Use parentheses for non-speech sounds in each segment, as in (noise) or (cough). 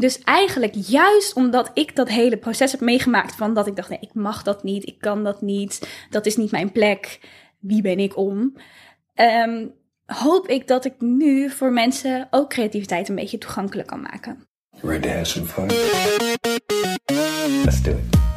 dus eigenlijk juist omdat ik dat hele proces heb meegemaakt van dat ik dacht, nee, ik mag dat niet, ik kan dat niet, dat is niet mijn plek, wie ben ik om? Ehm, hoop ik dat ik nu voor mensen ook creativiteit een beetje toegankelijk kan maken. Ready to have some fun? Let's do it.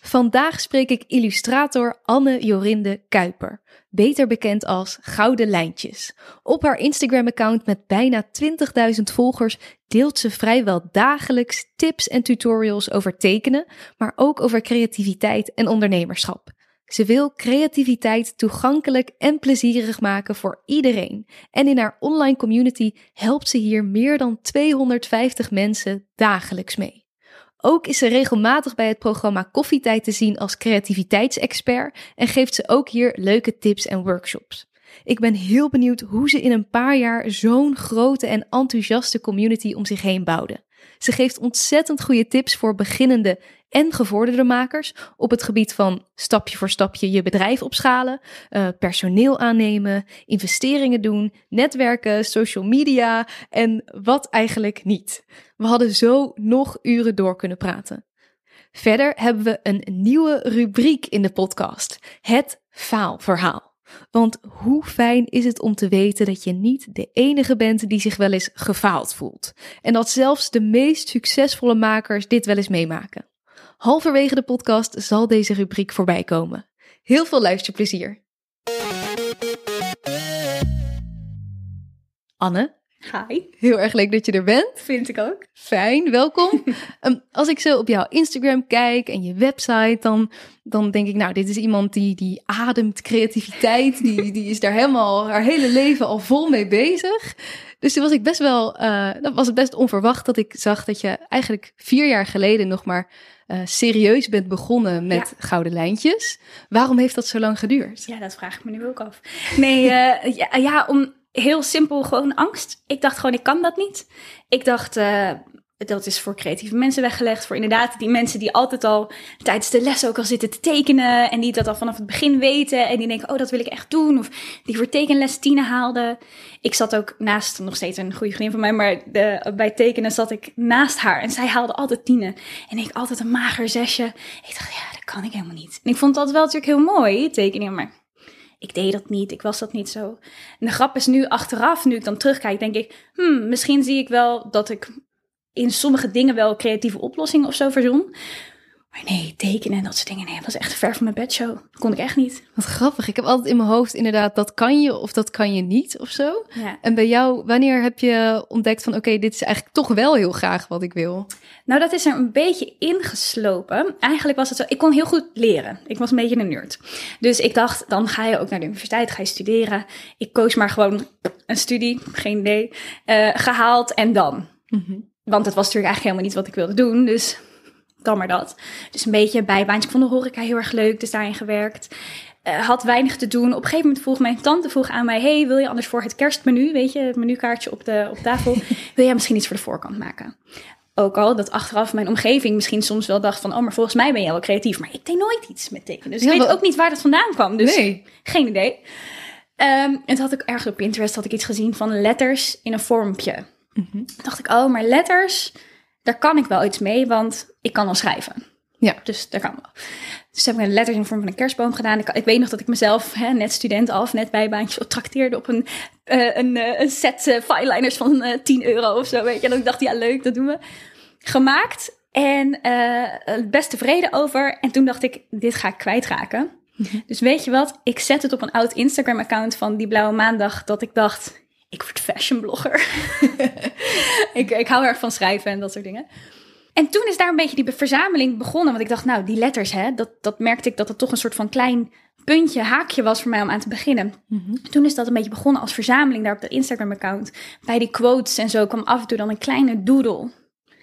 Vandaag spreek ik illustrator Anne Jorinde Kuiper, beter bekend als Gouden Lijntjes. Op haar Instagram-account met bijna 20.000 volgers deelt ze vrijwel dagelijks tips en tutorials over tekenen, maar ook over creativiteit en ondernemerschap. Ze wil creativiteit toegankelijk en plezierig maken voor iedereen. En in haar online community helpt ze hier meer dan 250 mensen dagelijks mee. Ook is ze regelmatig bij het programma Koffietijd te zien als creativiteitsexpert en geeft ze ook hier leuke tips en workshops. Ik ben heel benieuwd hoe ze in een paar jaar zo'n grote en enthousiaste community om zich heen bouwde. Ze geeft ontzettend goede tips voor beginnende en gevorderde makers op het gebied van stapje voor stapje je bedrijf opschalen, uh, personeel aannemen, investeringen doen, netwerken, social media en wat eigenlijk niet. We hadden zo nog uren door kunnen praten. Verder hebben we een nieuwe rubriek in de podcast: het faalverhaal. Want hoe fijn is het om te weten dat je niet de enige bent die zich wel eens gefaald voelt. En dat zelfs de meest succesvolle makers dit wel eens meemaken. Halverwege de podcast zal deze rubriek voorbij komen. Heel veel luisterplezier. Anne. Hi. Heel erg leuk dat je er bent. Vind ik ook. Fijn, welkom. (laughs) Ehm, als ik zo op jouw Instagram kijk en je website, dan, dan denk ik, nou, dit is iemand die, die ademt creativiteit. Die, (laughs) die is daar helemaal haar hele leven al vol mee bezig. Dus toen was ik best wel, uh, was het best onverwacht dat ik zag dat je eigenlijk vier jaar geleden nog maar uh, serieus bent begonnen met gouden lijntjes. Waarom heeft dat zo lang geduurd? Ja, dat vraag ik me nu ook af. Nee, uh, (laughs) ja, ja, om heel simpel gewoon angst. Ik dacht gewoon, ik kan dat niet. Ik dacht, uh, dat is voor creatieve mensen weggelegd. Voor inderdaad die mensen die altijd al tijdens de les ook al zitten te tekenen. En die dat al vanaf het begin weten. En die denken, oh, dat wil ik echt doen. Of die voor tekenles tienen haalden. Ik zat ook naast, nog steeds een goede vriendin van mij. Maar de, bij tekenen zat ik naast haar. En zij haalde altijd tienen. En ik altijd een mager zesje. Ik dacht, ja, dat kan ik helemaal niet. En ik vond dat wel natuurlijk heel mooi, tekeningen. Maar ik deed dat niet, ik was dat niet zo. En de grap is nu achteraf, nu ik dan terugkijk, denk ik, hmm, misschien zie ik wel dat ik in sommige dingen wel creatieve oplossingen of zo verzon. Maar nee, tekenen en dat soort dingen, nee, dat was echt ver van mijn bedshow. Dat kon ik echt niet. Wat grappig. Ik heb altijd in mijn hoofd inderdaad, dat kan je of dat kan je niet of zo. Ja. En bij jou, wanneer heb je ontdekt van, oké, dit is eigenlijk toch wel heel graag wat ik wil? Nou, dat is er een beetje ingeslopen. Eigenlijk was het zo, ik kon heel goed leren. Ik was een beetje een nerd. Dus ik dacht, dan ga je ook naar de universiteit, ga je studeren. Ik koos maar gewoon een studie, geen idee, uh, gehaald en dan. Mm want het was natuurlijk eigenlijk helemaal niet wat ik wilde doen. Dus dan maar dat. Dus een beetje bijbaantje. Ik vond de horeca heel erg leuk, dus daarin gewerkt. Uh, had weinig te doen. Op een gegeven moment vroeg mijn tante vroeg aan mij: Hey, wil je anders voor het kerstmenu, weet je, het menukaartje op, de, op tafel, (laughs) wil jij misschien iets voor de voorkant maken? Ook al dat achteraf mijn omgeving misschien soms wel dacht van, oh, maar volgens mij ben jij wel creatief. Maar ik deed nooit iets met tekenen. Dus ik weet ook niet waar dat vandaan kwam. Dus nee. geen idee. Um, en toen had ik ergens op Pinterest had ik iets gezien van letters in een vormpje. Mm dacht ik, oh, maar letters, daar kan ik wel iets mee, want ik kan al schrijven. Ja. Dus daar kan wel. Dus heb ik een letters in de vorm van een kerstboom gedaan. Ik, ik weet nog dat ik mezelf, hè, net student af, net bijbaantje, (laughs) trakteerde op een, uh, een, uh, een set uh, fileliners van 10 euro of zo. Weet je. En ik dacht, ja, leuk, dat doen we. Gemaakt en best tevreden over. En toen dacht ik, dit ga ik kwijtraken. Mm Dus weet je wat? Ik zet het op een oud Instagram-account van die Blauwe Maandag. Dat ik dacht, ik word fashionblogger. (laughs) ik, ik hou erg van schrijven en dat soort dingen. En toen is daar een beetje die verzameling begonnen. Want ik dacht, nou, die letters, hè, dat, dat merkte ik dat het toch een soort van klein puntje, haakje was voor mij om aan te beginnen. Mhm. Toen is dat een beetje begonnen als verzameling daar op de Instagram-account. Bij die quotes en zo kwam af en toe dan een kleine doodle.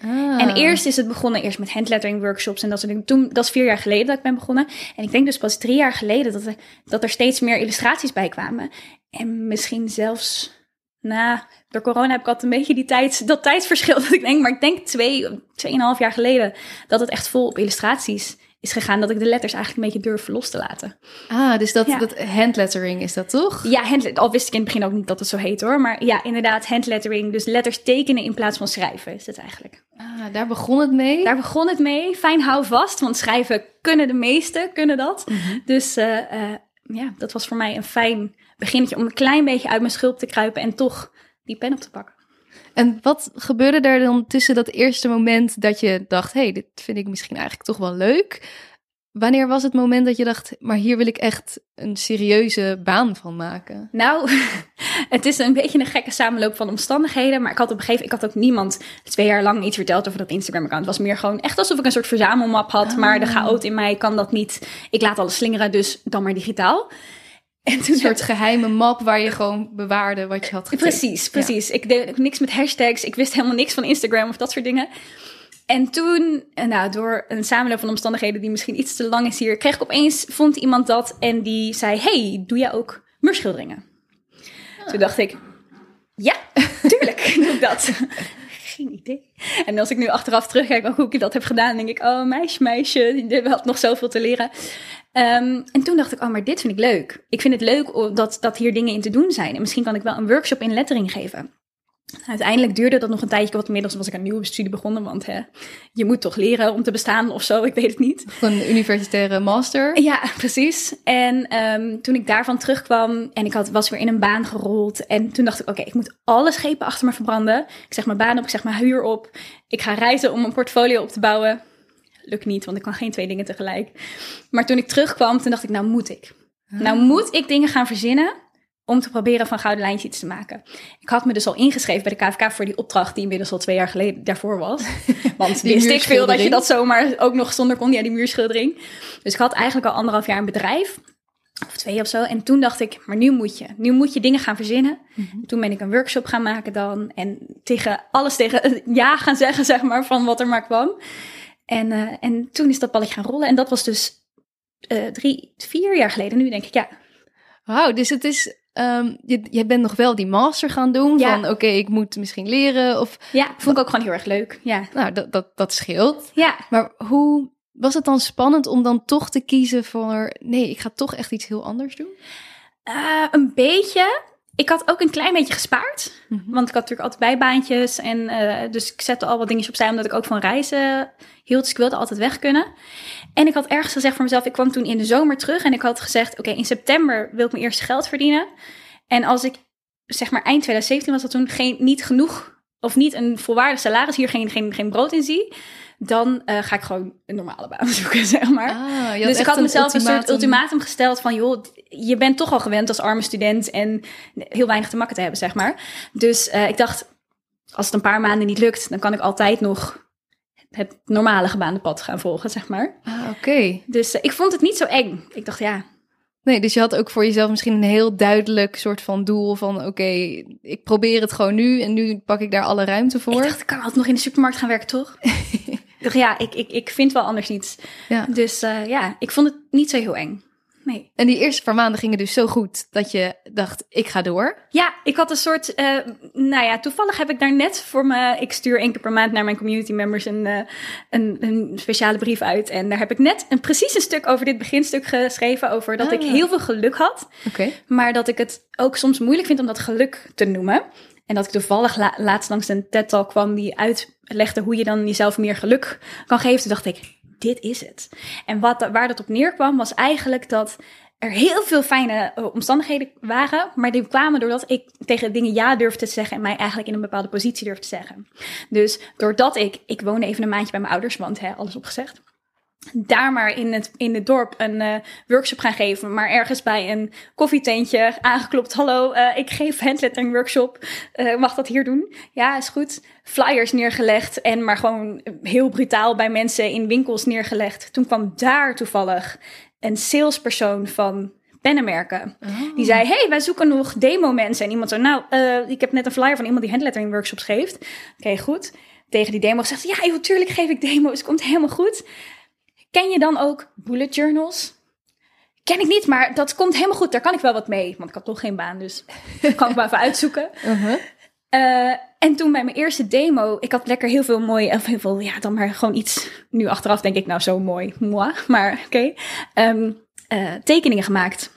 Ah. En eerst is het begonnen eerst met handlettering workshops en dat soort dingen. Toen, dat is vier jaar geleden dat ik ben begonnen. En ik denk dus pas drie jaar geleden dat er, dat er steeds meer illustraties bij kwamen. En misschien zelfs na, door corona heb ik altijd een beetje die tijd, dat tijdsverschil (laughs) dat ik denk. Maar ik denk twee, tweeënhalf jaar geleden dat het echt vol op illustraties is gegaan. Dat ik de letters eigenlijk een beetje durf los te laten. Ah, dus dat, Ja. dat handlettering is dat toch? Ja, handlet, al wist ik in het begin ook niet dat het zo heet hoor. Maar ja, inderdaad, handlettering. Dus letters tekenen in plaats van schrijven is het eigenlijk. Ah, daar begon het mee. Daar begon het mee. Fijn hou vast, want schrijven kunnen de meesten, kunnen dat. Dus eh, eh, ja, dat was voor mij een fijn beginnetje om een klein beetje uit mijn schulp te kruipen en toch die pen op te pakken. En wat gebeurde er dan tussen dat eerste moment dat je dacht: hé, hey, dit vind ik misschien eigenlijk toch wel leuk? Wanneer was het moment dat je dacht: maar hier wil ik echt een serieuze baan van maken? Nou, (laughs) het is een beetje een gekke samenloop van omstandigheden. Maar ik had op een gegeven moment, ik had ook niemand twee jaar lang iets verteld over dat Instagram-account. Het was meer gewoon echt alsof ik een soort verzamelmap had. Maar de chaot in mij kan dat niet. Ik laat alles slingeren, dus dan maar digitaal. En toen Een soort geheime map waar je gewoon bewaarde wat je had getypt. Precies, precies. Ik deed niks met hashtags. Ik wist helemaal niks van Instagram of dat soort dingen. En toen, eh, nou, door een samenloop van omstandigheden die misschien iets te lang is hier, kreeg ik opeens, vond iemand dat en die zei, hey, doe jij ook muurschilderingen? Toen dacht ik, ja, tuurlijk (laughs) doe ik dat. (laughs) Geen idee. En als ik nu achteraf terugkijk hoe ik dat heb gedaan, denk ik, oh meisje, meisje, je (laughs) had nog zoveel te leren. Ehm, en toen dacht ik, oh, maar dit vind ik leuk. Ik vind het leuk dat, dat hier dingen in te doen zijn. En misschien kan ik wel een workshop in lettering geven. Uiteindelijk duurde dat nog een tijdje, want inmiddels was ik een nieuwe studie begonnen. Want hè, je moet toch leren om te bestaan of zo, ik weet het niet. Een universitaire master. Ja, precies. En ehm, toen ik daarvan terugkwam en ik had, was weer in een baan gerold. En toen dacht ik, oké, ik moet alle schepen achter me verbranden. Ik zeg mijn baan op, ik zeg mijn huur op. Ik ga reizen om een portfolio op te bouwen. Lukt niet, want ik kan geen twee dingen tegelijk. Maar toen ik terugkwam, toen dacht ik, nou moet ik. Nou moet ik dingen gaan verzinnen om te proberen van gouden lijntjes iets te maken. Ik had me dus al ingeschreven bij de KVK voor die opdracht die inmiddels al twee jaar geleden daarvoor was. (laughs) Want wist ik veel dat je dat zomaar ook nog zonder kon, ja, die muurschildering. Dus ik had eigenlijk al anderhalf jaar een bedrijf. Of twee of zo. En toen dacht ik, maar nu moet je. Nu moet je dingen gaan verzinnen. Toen ben ik een workshop gaan maken dan. En tegen alles tegen (laughs) ja gaan zeggen, zeg maar, van wat er maar kwam. En, eh, en toen is dat balletje gaan rollen. En dat was dus eh, drie, vier jaar geleden. Nu denk ik, ja, Wauw, dus het is. Ehm je, je bent nog wel die master gaan doen. Ja. Van oké, ik moet misschien leren. Of ja, vond ik ook gewoon heel erg leuk. Ja, nou, dat, dat, dat scheelt. ja. Maar hoe was het dan spannend om dan toch te kiezen voor. Nee, ik ga toch echt iets heel anders doen? Eh, een beetje. Ik had ook een klein beetje gespaard. Mhm. Want ik had natuurlijk altijd bijbaantjes. En eh, dus ik zette al wat dingetjes opzij. Omdat ik ook van reizen hield. Dus ik wilde altijd weg kunnen. En ik had ergens gezegd voor mezelf. Ik kwam toen in de zomer terug. En ik had gezegd. Oké, in september wil ik mijn eerste geld verdienen. En als ik, zeg maar eind 2017 was dat toen. Geen, niet genoeg. Of niet een volwaardig salaris. Hier geen, geen, geen brood in zie. Dan eh, ga ik gewoon een normale baan (laughs) zoeken, zeg maar. Ah, dus ik had mezelf een soort ultimatum. ultimatum gesteld van, joh, je bent toch al gewend als arme student en heel weinig te makken te hebben, zeg maar. Dus eh, ik dacht, als het een paar maanden niet lukt, dan kan ik altijd nog het normale gebaande pad gaan volgen, zeg maar. Ah, oké. Dus eh, ik vond het niet zo eng. Ik dacht, ja, Nee, dus je had ook voor jezelf misschien een heel duidelijk soort van doel van oké, ik probeer het gewoon nu en nu pak ik daar alle ruimte voor. ik dacht, ik kan altijd nog in de supermarkt gaan werken, toch? (laughs) ik dacht, ja, ik, ik, ik vind wel anders iets. Ja. Dus eh, ja, ik vond het niet zo heel eng. Nee. En die eerste paar maanden gingen dus zo goed dat je dacht, ik ga door. Ja, ik had een soort, eh, nou ja, toevallig heb ik daar net voor me, ik stuur één keer per maand naar mijn community members een, eh, een, een speciale brief uit. En daar heb ik net een precies een stuk over dit beginstuk geschreven, over dat ik Ah. heel veel geluk had, Oké. maar dat ik het ook soms moeilijk vind om dat geluk te noemen. En dat ik toevallig la- laatst langs een TED-talk kwam die uitlegde hoe je dan jezelf meer geluk kan geven. Toen dacht ik, dit is het. En wat, waar dat op neerkwam was eigenlijk dat er heel veel fijne eh, omstandigheden waren, maar die kwamen doordat ik tegen dingen ja durfde te zeggen en mij eigenlijk in een bepaalde positie durfde te zeggen. Dus doordat ik, ik woonde even een maandje bij mijn ouders, want hè, alles opgezegd daar maar in het, in het dorp een eh, workshop gaan geven. Maar ergens bij een koffietentje aangeklopt. Hallo, eh, ik geef handlettering workshop. Eh, mag dat hier doen? Ja, is goed. Flyers neergelegd en maar gewoon heel brutaal bij mensen in winkels neergelegd. Toen kwam daar toevallig een salespersoon van pennenmerken. Die zei, hey, wij zoeken nog demo mensen. En iemand zo, nou, ik heb net een flyer van iemand die handlettering workshops geeft. Oké, goed. tegen die demo gezegd, ja, joh, tuurlijk geef ik demo's, komt helemaal goed. Ken je dan ook bullet journals? Ken ik niet, maar dat komt helemaal goed. Daar kan ik wel wat mee, want ik had toch geen baan, dus kan ik maar even uitzoeken. (laughs) Uh-huh. Uh, en toen bij mijn eerste demo, ik had lekker heel veel mooi, of heel veel, ja, dan maar gewoon iets. Nu achteraf denk ik, nou zo mooi, moi, maar oké. Okay. Um, uh, tekeningen gemaakt.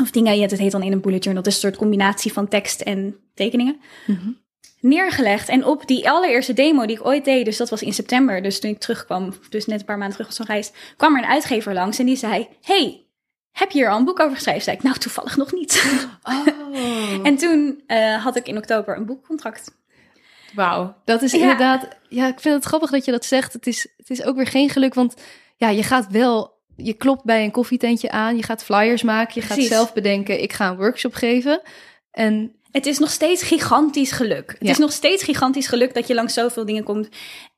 Of dingen, ja, het heet dan in een bullet journal. Is een soort combinatie van tekst en tekeningen. Mm-hmm. Neergelegd. En op die allereerste demo die ik ooit deed, dus dat was in september, dus toen ik terugkwam, dus net een paar maanden terug was van reis, kwam er een uitgever langs en die zei: Hey, heb je hier al een boek over geschreven? Zei ik, nou toevallig nog niet. Oh. (laughs) en toen uh, had ik in oktober een boekcontract. Wauw, dat is ja. inderdaad. Ja, ik vind het grappig dat je dat zegt. Het is, het is ook weer geen geluk, want ja, je gaat wel. Je klopt bij een koffietentje aan, je gaat flyers maken, je Precies. gaat zelf bedenken, ik ga een workshop geven. En het is nog steeds gigantisch geluk. Het Ja. is nog steeds gigantisch geluk dat je langs zoveel dingen komt.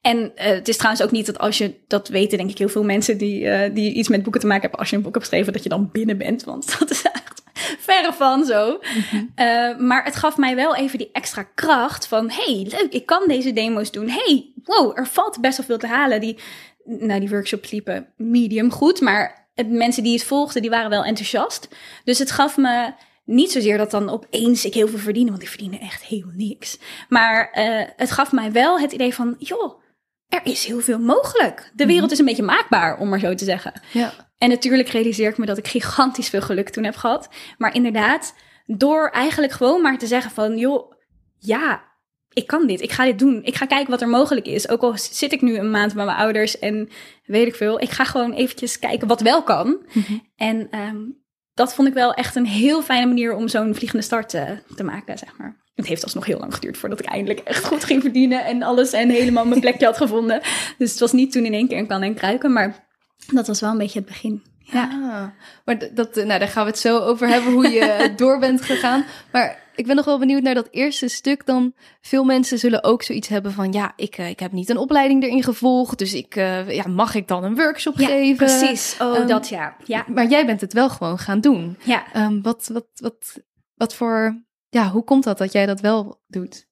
En uh, het is trouwens ook niet dat als je, dat weten denk ik heel veel mensen die, uh, die iets met boeken te maken hebben, als je een boek hebt geschreven, dat je dan binnen bent. Want (laughs) dat is echt verre van zo. Mhm. Uh, maar het gaf mij wel even die extra kracht van, hey, leuk, ik kan deze demo's doen. Hey, wow, er valt best wel veel te halen. Die, nou, die workshops liepen medium goed, maar het, mensen die het volgden, die waren wel enthousiast. Dus het gaf me niet zozeer dat dan opeens ik heel veel verdiende, want ik verdiende echt heel niks. Maar uh, het gaf mij wel het idee van, joh, er is heel veel mogelijk. De wereld is een beetje maakbaar, om maar zo te zeggen. Ja. En natuurlijk realiseer ik me dat ik gigantisch veel geluk toen heb gehad. Maar inderdaad, door eigenlijk gewoon maar te zeggen van, joh, ja, ik kan dit, ik ga dit doen. Ik ga kijken wat er mogelijk is. Ook al zit ik nu een maand bij mijn ouders en weet ik veel. Ik ga gewoon eventjes kijken wat wel kan. Mm-hmm. En um, dat vond ik wel echt een heel fijne manier om zo'n vliegende start te, te maken, zeg maar. Het heeft alsnog heel lang geduurd voordat ik eindelijk echt goed ging verdienen en alles en helemaal mijn plekje had gevonden. Dus het was niet toen in één keer een kan en kruiken, maar dat was wel een beetje het begin. Ja, ah, maar dat, nou, daar gaan we het zo over hebben, hoe je (laughs) door bent gegaan. Maar ik ben nog wel benieuwd naar dat eerste stuk. Dan veel mensen zullen ook zoiets hebben van, ja, ik, uh, ik heb niet een opleiding erin gevolgd, dus ik, uh, ja, mag ik dan een workshop ja, geven? Precies, oh, um, dat ja. ja. Maar jij bent het wel gewoon gaan doen. Ja. Um, wat, wat, wat, wat voor, ja, hoe komt dat dat jij dat wel doet?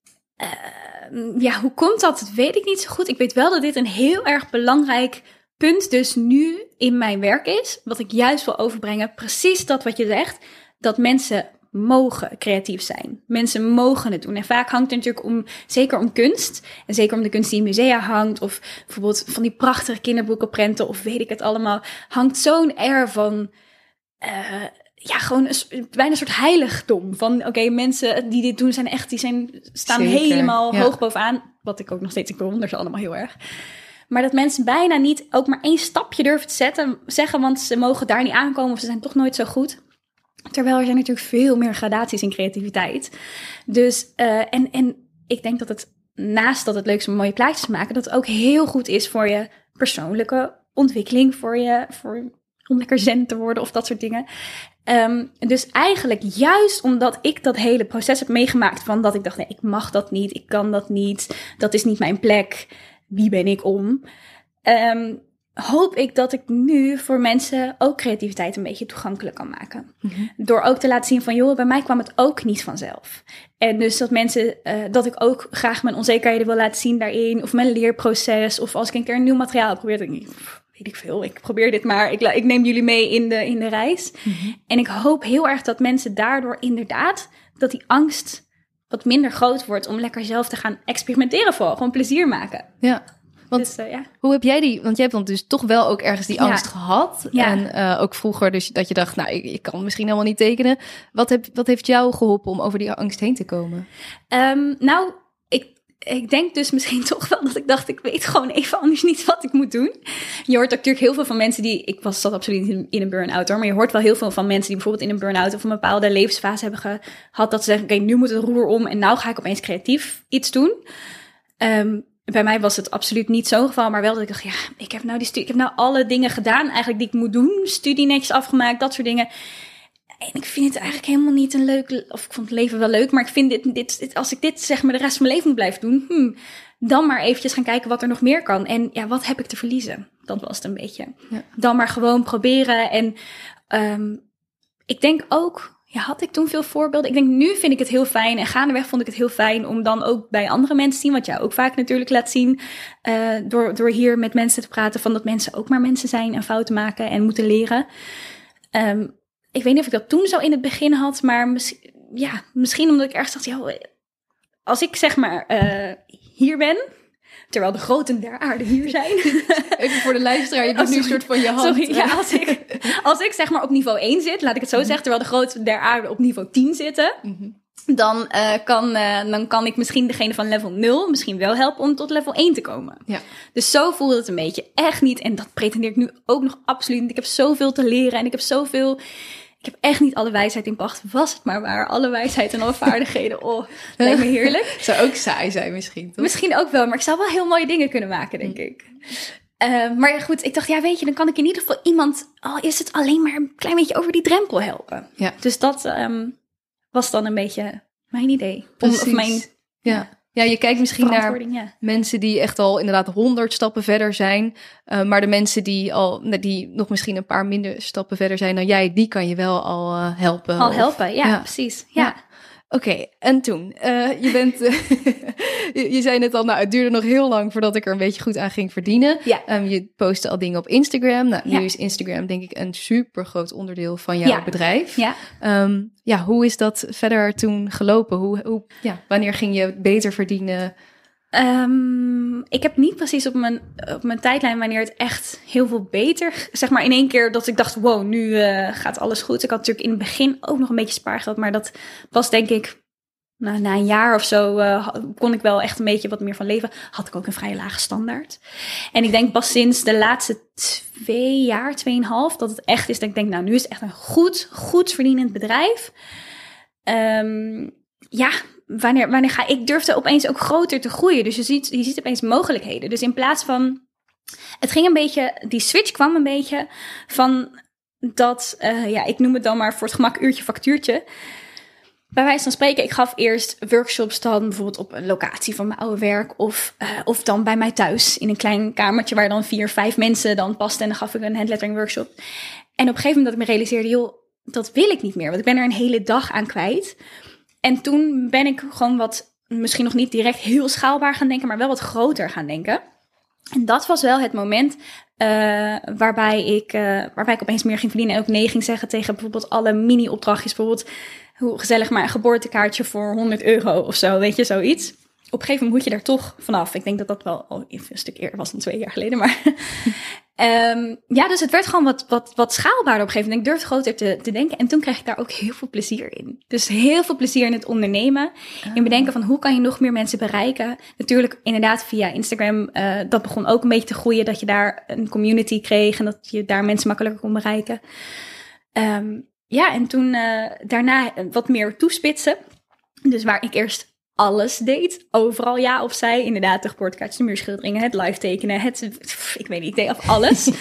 Uh, ja, hoe komt dat? Dat weet ik niet zo goed. Ik weet wel dat dit een heel erg belangrijk punt dus nu in mijn werk is. Wat ik juist wil overbrengen. Precies dat wat je zegt. Dat mensen mogen creatief zijn. Mensen mogen het doen. En vaak hangt het natuurlijk om, zeker om kunst. En zeker om de kunst die in musea hangt. Of bijvoorbeeld van die prachtige kinderboekenprenten. Of weet ik het allemaal. Hangt zo'n air van... Uh, ja, gewoon een, bijna een soort heiligdom. Van oké, okay, mensen die dit doen zijn echt, die zijn, staan Zeker, helemaal ja. hoog bovenaan. Wat ik ook nog steeds, ik bewonder ze allemaal heel erg. Maar dat mensen bijna niet ook maar één stapje durven te zetten, zeggen, want ze mogen daar niet aankomen of ze zijn toch nooit zo goed. Terwijl er zijn natuurlijk veel meer gradaties in creativiteit. Dus, uh, en, en ik denk dat het naast dat het leuk is om mooie plaatjes te maken, dat het ook heel goed is voor je persoonlijke ontwikkeling, voor je, voor, om lekker zen te worden of dat soort dingen. Um, dus eigenlijk juist omdat ik dat hele proces heb meegemaakt van dat ik dacht, nee, ik mag dat niet, ik kan dat niet, dat is niet mijn plek, wie ben ik om? Um, hoop ik dat ik nu voor mensen ook creativiteit een beetje toegankelijk kan maken. Mm-hmm. Door ook te laten zien van, joh, bij mij kwam het ook niet vanzelf. En dus dat mensen, uh, dat ik ook graag mijn onzekerheden wil laten zien daarin, of mijn leerproces, of als ik een keer een nieuw materiaal probeer, denk ik, weet ik veel, ik probeer dit maar, ik, ik neem jullie mee in de, in de reis. Mm-hmm. En ik hoop heel erg dat mensen daardoor inderdaad, dat die angst wat minder groot wordt om lekker zelf te gaan experimenteren vooral, gewoon plezier maken. Ja. Want dus, uh, ja. hoe heb jij die, want jij hebt dan dus toch wel ook ergens die angst ja. gehad. Ja. En uh, ook vroeger dus dat je dacht, nou, ik, ik, kan misschien helemaal niet tekenen. Wat, heb, wat heeft jou geholpen om over die angst heen te komen? Um, nou, ik, ik denk dus misschien (laughs) toch wel dat ik dacht, ik weet gewoon even anders niet wat ik moet doen. Je hoort ook natuurlijk heel veel van mensen die, ik was dat absoluut niet in een burn-out hoor, maar je hoort wel heel veel van mensen die bijvoorbeeld in een burn-out of een bepaalde levensfase hebben gehad, dat ze zeggen, oké, okay, nu moet het roer om en nou ga ik opeens creatief iets doen. Um, bij mij was het absoluut niet zo'n geval, maar wel dat ik dacht, ja, ik heb nou die studie, ik heb nou alle dingen gedaan eigenlijk die ik moet doen, studie netjes afgemaakt, dat soort dingen. En ik vind het eigenlijk helemaal niet een leuk, of ik vond het leven wel leuk, maar ik vind dit, dit, dit als ik dit zeg maar de rest van mijn leven moet blijven doen, hmm, dan maar eventjes gaan kijken wat er nog meer kan. En ja, wat heb ik te verliezen? Dat was het een beetje. Ja. Dan maar gewoon proberen. En um, ik denk ook ja, had ik toen veel voorbeelden? Ik denk, nu vind ik het heel fijn. En gaandeweg vond ik het heel fijn om dan ook bij andere mensen te zien. Wat jij ook vaak natuurlijk laat zien. eh, door, door hier met mensen te praten. Van dat mensen ook maar mensen zijn en fouten maken en moeten leren. Ehm, ik weet niet of ik dat toen zo in het begin had. Maar misschien, ja, misschien omdat ik ergens dacht, ja, als ik zeg maar eh, hier ben. Terwijl de groten der aarde hier zijn. (laughs) Even voor de luisteraar, je Oh, doet nu een soort van je hand. Sorry, ja, als ik, als ik zeg maar op niveau 1 zit, laat ik het zo zeggen, terwijl de grootste der aarde op niveau 10 zitten, Mhm. dan, eh, kan, eh, dan kan ik misschien degene van level 0 misschien wel helpen om tot level 1 te komen. Ja. Dus zo voelde het een beetje. Echt niet. En dat pretendeer ik nu ook nog absoluut niet. Ik heb zoveel te leren en ik heb zoveel... Ik heb echt niet alle wijsheid in pacht. Was het maar waar. Alle wijsheid en alle vaardigheden. Oh, (laughs) lijkt me heerlijk. Zou ook saai zijn misschien, toch? Misschien ook wel, maar ik zou wel heel mooie dingen kunnen maken, denk ik. Eh, maar ja, goed, ik dacht, ja, weet je, dan kan ik in ieder geval iemand, al is het alleen maar een klein beetje over die drempel helpen. Ja. Dus dat ehm, was dan een beetje mijn idee. Om, of mijn Ja. Ja, je kijkt misschien naar ja. mensen die echt al inderdaad honderd stappen verder zijn. eh, maar de mensen die al die nog misschien een paar minder stappen verder zijn dan jij, die kan je wel al eh, helpen. Al Of- helpen, ja, ja. precies. Ja. Oké, en toen? Eh, je bent. eh, (laughs) je, je zei net al, nou, het duurde nog heel lang voordat ik er een beetje goed aan ging verdienen. Ja. Ehm, je postte al dingen op Instagram. Nou, nu is Instagram denk ik een super groot onderdeel van jouw Ja. bedrijf. Ja. Ehm, ja, hoe is dat verder toen gelopen? Hoe, hoe, ja, wanneer ging je beter verdienen? Ehm, ik heb niet precies op mijn, op mijn tijdlijn wanneer het echt heel veel beter... Zeg maar in één keer dat ik dacht, wow, nu eh, gaat alles goed. Ik had natuurlijk in het begin ook nog een beetje spaargeld. Maar dat was denk ik... Nou, na een jaar of zo eh, kon ik wel echt een beetje wat meer van leven. Had ik ook een vrij lage standaard. En ik denk pas sinds de laatste twee jaar, tweeënhalf... dat het echt is dat ik denk, nou nu is het echt een goed, goed verdienend bedrijf. Ehm, ja, wanneer, wanneer ga ik durfde opeens ook groter te groeien. Dus je ziet, je ziet opeens mogelijkheden. Dus in plaats van. Het ging een beetje. Die switch kwam een beetje van dat. eh, ja, ik noem het dan maar voor het gemak uurtje factuurtje. Bij wijze van spreken, ik gaf eerst workshops dan bijvoorbeeld op een locatie van mijn oude werk. Of, eh, of dan bij mij thuis in een klein kamertje waar dan vier, vijf mensen dan pasten. En dan gaf ik een handlettering workshop. En op een gegeven moment dat ik me realiseerde, joh, dat wil ik niet meer. Want ik ben er een hele dag aan kwijt. En toen ben ik gewoon wat, misschien nog niet direct heel schaalbaar gaan denken, maar wel wat groter gaan denken. En dat was wel het moment eh, waarbij, ik, eh, waarbij ik opeens meer ging verdienen. En ook nee ging zeggen tegen bijvoorbeeld alle mini-opdrachtjes. Bijvoorbeeld, hoe gezellig maar een geboortekaartje voor 100 euro of zo, weet je, zoiets. Op een gegeven moment moet je daar toch vanaf. Ik denk dat dat wel al een stuk eerder was dan twee jaar geleden. Maar Ehm, ja, dus het werd gewoon wat, wat, wat schaalbaarder op een gegeven moment. Ik durfde groter te, te denken. En toen kreeg ik daar ook heel veel plezier in. Dus heel veel plezier in het ondernemen. In bedenken van hoe kan je nog meer mensen bereiken. Natuurlijk inderdaad via Instagram. eh, dat begon ook een beetje te groeien. Dat je daar een community kreeg. En dat je daar mensen makkelijker kon bereiken. Ehm, ja, en toen eh, daarna wat meer toespitsen. Dus waar ik eerst alles deed. Overal ja of zij. Inderdaad, de geboortekaartjes, de muurschilderingen, het live tekenen. Het, pff, ik weet niet, ik deed af alles. (laughs)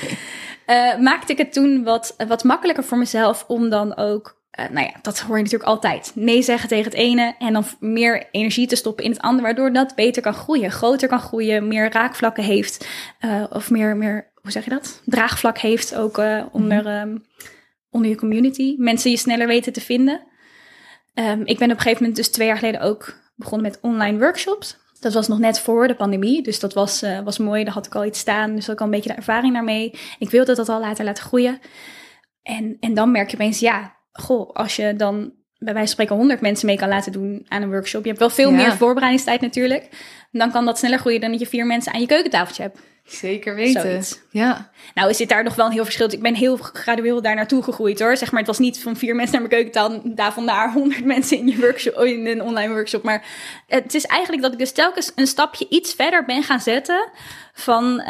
Eh, maakte ik het toen wat, wat makkelijker voor mezelf om dan ook... eh, nou ja, dat hoor je natuurlijk altijd. Nee zeggen tegen het ene en dan meer energie te stoppen in het andere. Waardoor dat beter kan groeien, groter kan groeien, meer raakvlakken heeft. eh, of meer, meer, hoe zeg je dat? Draagvlak heeft ook eh, onder, ehm, onder je community. Mensen je sneller weten te vinden. Ehm, ik ben op een gegeven moment dus twee jaar geleden ook begonnen met online workshops. Dat was nog net voor de pandemie, dus dat was, eh, was mooi. Daar had ik al iets staan, dus had ik al een beetje de ervaring daarmee. Ik wilde dat al later laten groeien. En, en dan merk je opeens, ja, goh, als je dan bij wijze van spreken 100 mensen mee kan laten doen aan een workshop. Je hebt wel veel Ja. meer voorbereidingstijd natuurlijk. Dan kan dat sneller groeien dan dat je vier mensen aan je keukentafeltje hebt. Zeker weten. Zoiets. Ja. Nou, is dit daar nog wel een heel verschil. Ik ben heel gradueel daar naartoe gegroeid hoor. Zeg maar, het was niet van vier mensen naar mijn keukentafel naar honderd (laughs) mensen in je workshop, in een online workshop. Maar het is eigenlijk dat ik dus telkens een stapje iets verder ben gaan zetten van,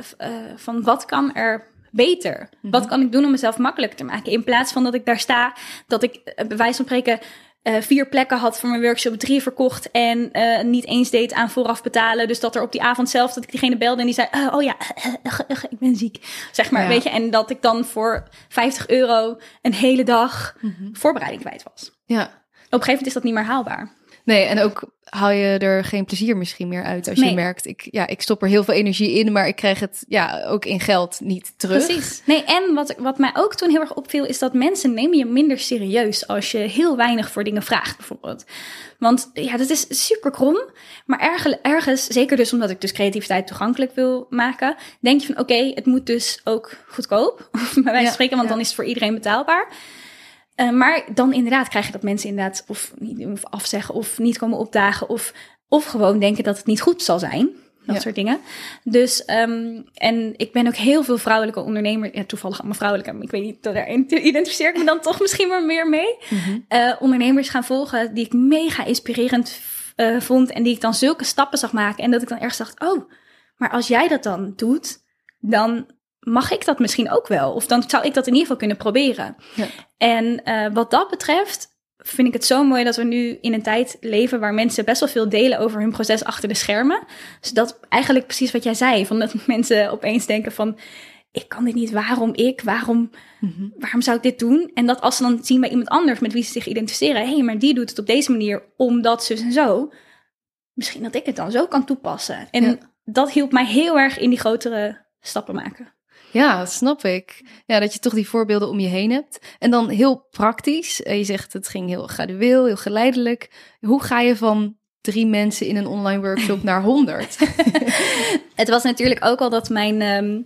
v- eh, van wat kan er beter? Wat kan ik doen om mezelf makkelijker te maken? In plaats van dat ik daar sta, dat ik eh, bij wijze van spreken eh, vier plekken had voor mijn workshop, drie verkocht en eh, niet eens deed aan vooraf betalen. Dus dat er op die avond zelf, dat ik diegene belde en die zei, eh, oh ja, (laughs) ik ben ziek, zeg maar, Ja. weet je. En dat ik dan voor 50 euro een hele dag Mhm. voorbereiding kwijt was. Ja. Op een gegeven moment is dat niet meer haalbaar. Nee, en ook haal je er geen plezier misschien meer uit als Nee. je merkt, ik, ja, ik stop er heel veel energie in, maar ik krijg het ja, ook in geld niet terug. Precies. Nee, en wat, wat mij ook toen heel erg opviel, is dat mensen nemen je minder serieus als je heel weinig voor dingen vraagt, bijvoorbeeld. Want ja, dat is super krom. Maar ergens, ergens, zeker dus omdat ik dus creativiteit toegankelijk wil maken, denk je van oké, het moet dus ook goedkoop. (laughs) Bij wijze Ja, van spreken, want ja. dan is het voor iedereen betaalbaar. Eh, maar dan inderdaad krijg je dat mensen inderdaad of, afzeggen of niet komen opdagen of, of gewoon denken dat het niet goed zal zijn. Dat Ja. soort dingen. Dus, ehm, en ik ben ook heel veel vrouwelijke ondernemers, ja, toevallig allemaal vrouwelijke, maar ik weet niet, daar identificeer ik me dan (laughs) toch misschien maar meer mee. Mhm. Eh, ondernemers gaan volgen die ik mega inspirerend eh, vond en die ik dan zulke stappen zag maken. En dat ik dan ergens dacht, oh, maar als jij dat dan doet, dan mag ik dat misschien ook wel. Of dan zou ik dat in ieder geval kunnen proberen. Ja. En eh, wat dat betreft vind ik het zo mooi dat we nu in een tijd leven waar mensen best wel veel delen over hun proces achter de schermen. Dus dat eigenlijk precies wat jij zei, van dat (laughs) mensen opeens denken van, ik kan dit niet, waarom ik, waarom, Mhm. waarom zou ik dit doen? En dat als ze dan zien bij iemand anders met wie ze zich identificeren, hé, hey, maar die doet het op deze manier omdat zus en zo, misschien dat ik het dan zo kan toepassen. En Ja. dat hielp mij heel erg in die grotere stappen maken. Ja, snap ik. Ja, dat je toch die voorbeelden om je heen hebt. En dan heel praktisch. eh, Je zegt het ging heel gradueel, heel geleidelijk. Hoe ga je van drie mensen in een online workshop naar honderd? (laughs) Het was natuurlijk ook al dat mijn, ehm,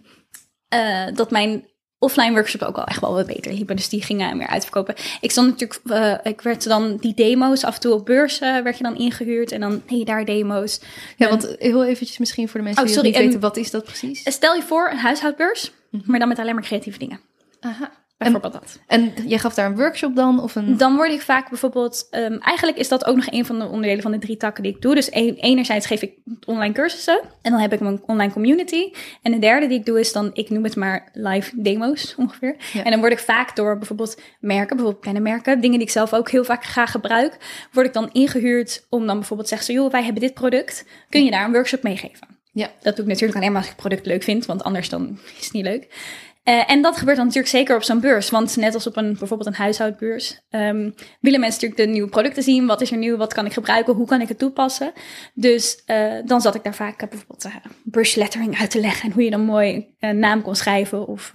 eh, dat mijn offline workshop ook al echt wel wat beter liepen. Dus die gingen meer uitverkopen. Ik stond natuurlijk, eh, ik werd dan die demo's af en toe op beurs eh, werd je dan ingehuurd en dan nee daar demo's. Ja, En- want heel eventjes misschien voor de mensen Oh, die sorry, het niet en- weten, wat is dat precies? Stel je voor een huishoudbeurs, Mhm. maar dan met alleen maar creatieve dingen. Aha. Bijvoorbeeld dat. En jij gaf daar een workshop dan? Of een... Dan word ik vaak bijvoorbeeld, ehm, eigenlijk is dat ook nog een van de onderdelen van de drie takken die ik doe. Dus een- enerzijds geef ik online cursussen en dan heb ik mijn online community. En de derde die ik doe is dan, ik noem het maar live demo's ongeveer. Ja. En dan word ik vaak door bijvoorbeeld merken, bijvoorbeeld kleine merken, dingen die ik zelf ook heel vaak graag gebruik, word ik dan ingehuurd om dan bijvoorbeeld te zeggen, zo, joh, wij hebben dit product, kun je daar een workshop meegeven? Ja. Dat doe ik natuurlijk alleen maar als ik het product leuk vind, want anders dan is het niet leuk. Eh, en dat gebeurt dan natuurlijk zeker op zo'n beurs. Want net als op een, bijvoorbeeld een huishoudbeurs, ehm, willen mensen natuurlijk de nieuwe producten zien. Wat is er nieuw? Wat kan ik gebruiken? Hoe kan ik het toepassen? Dus eh, dan zat ik daar vaak eh, bijvoorbeeld brush lettering uit te leggen. En hoe je dan mooi een naam kon schrijven. Of,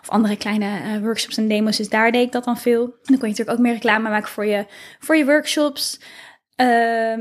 of andere kleine workshops en demos. Dus daar deed ik dat dan veel. En dan kon je natuurlijk ook meer reclame maken voor je, voor je workshops. Ehm,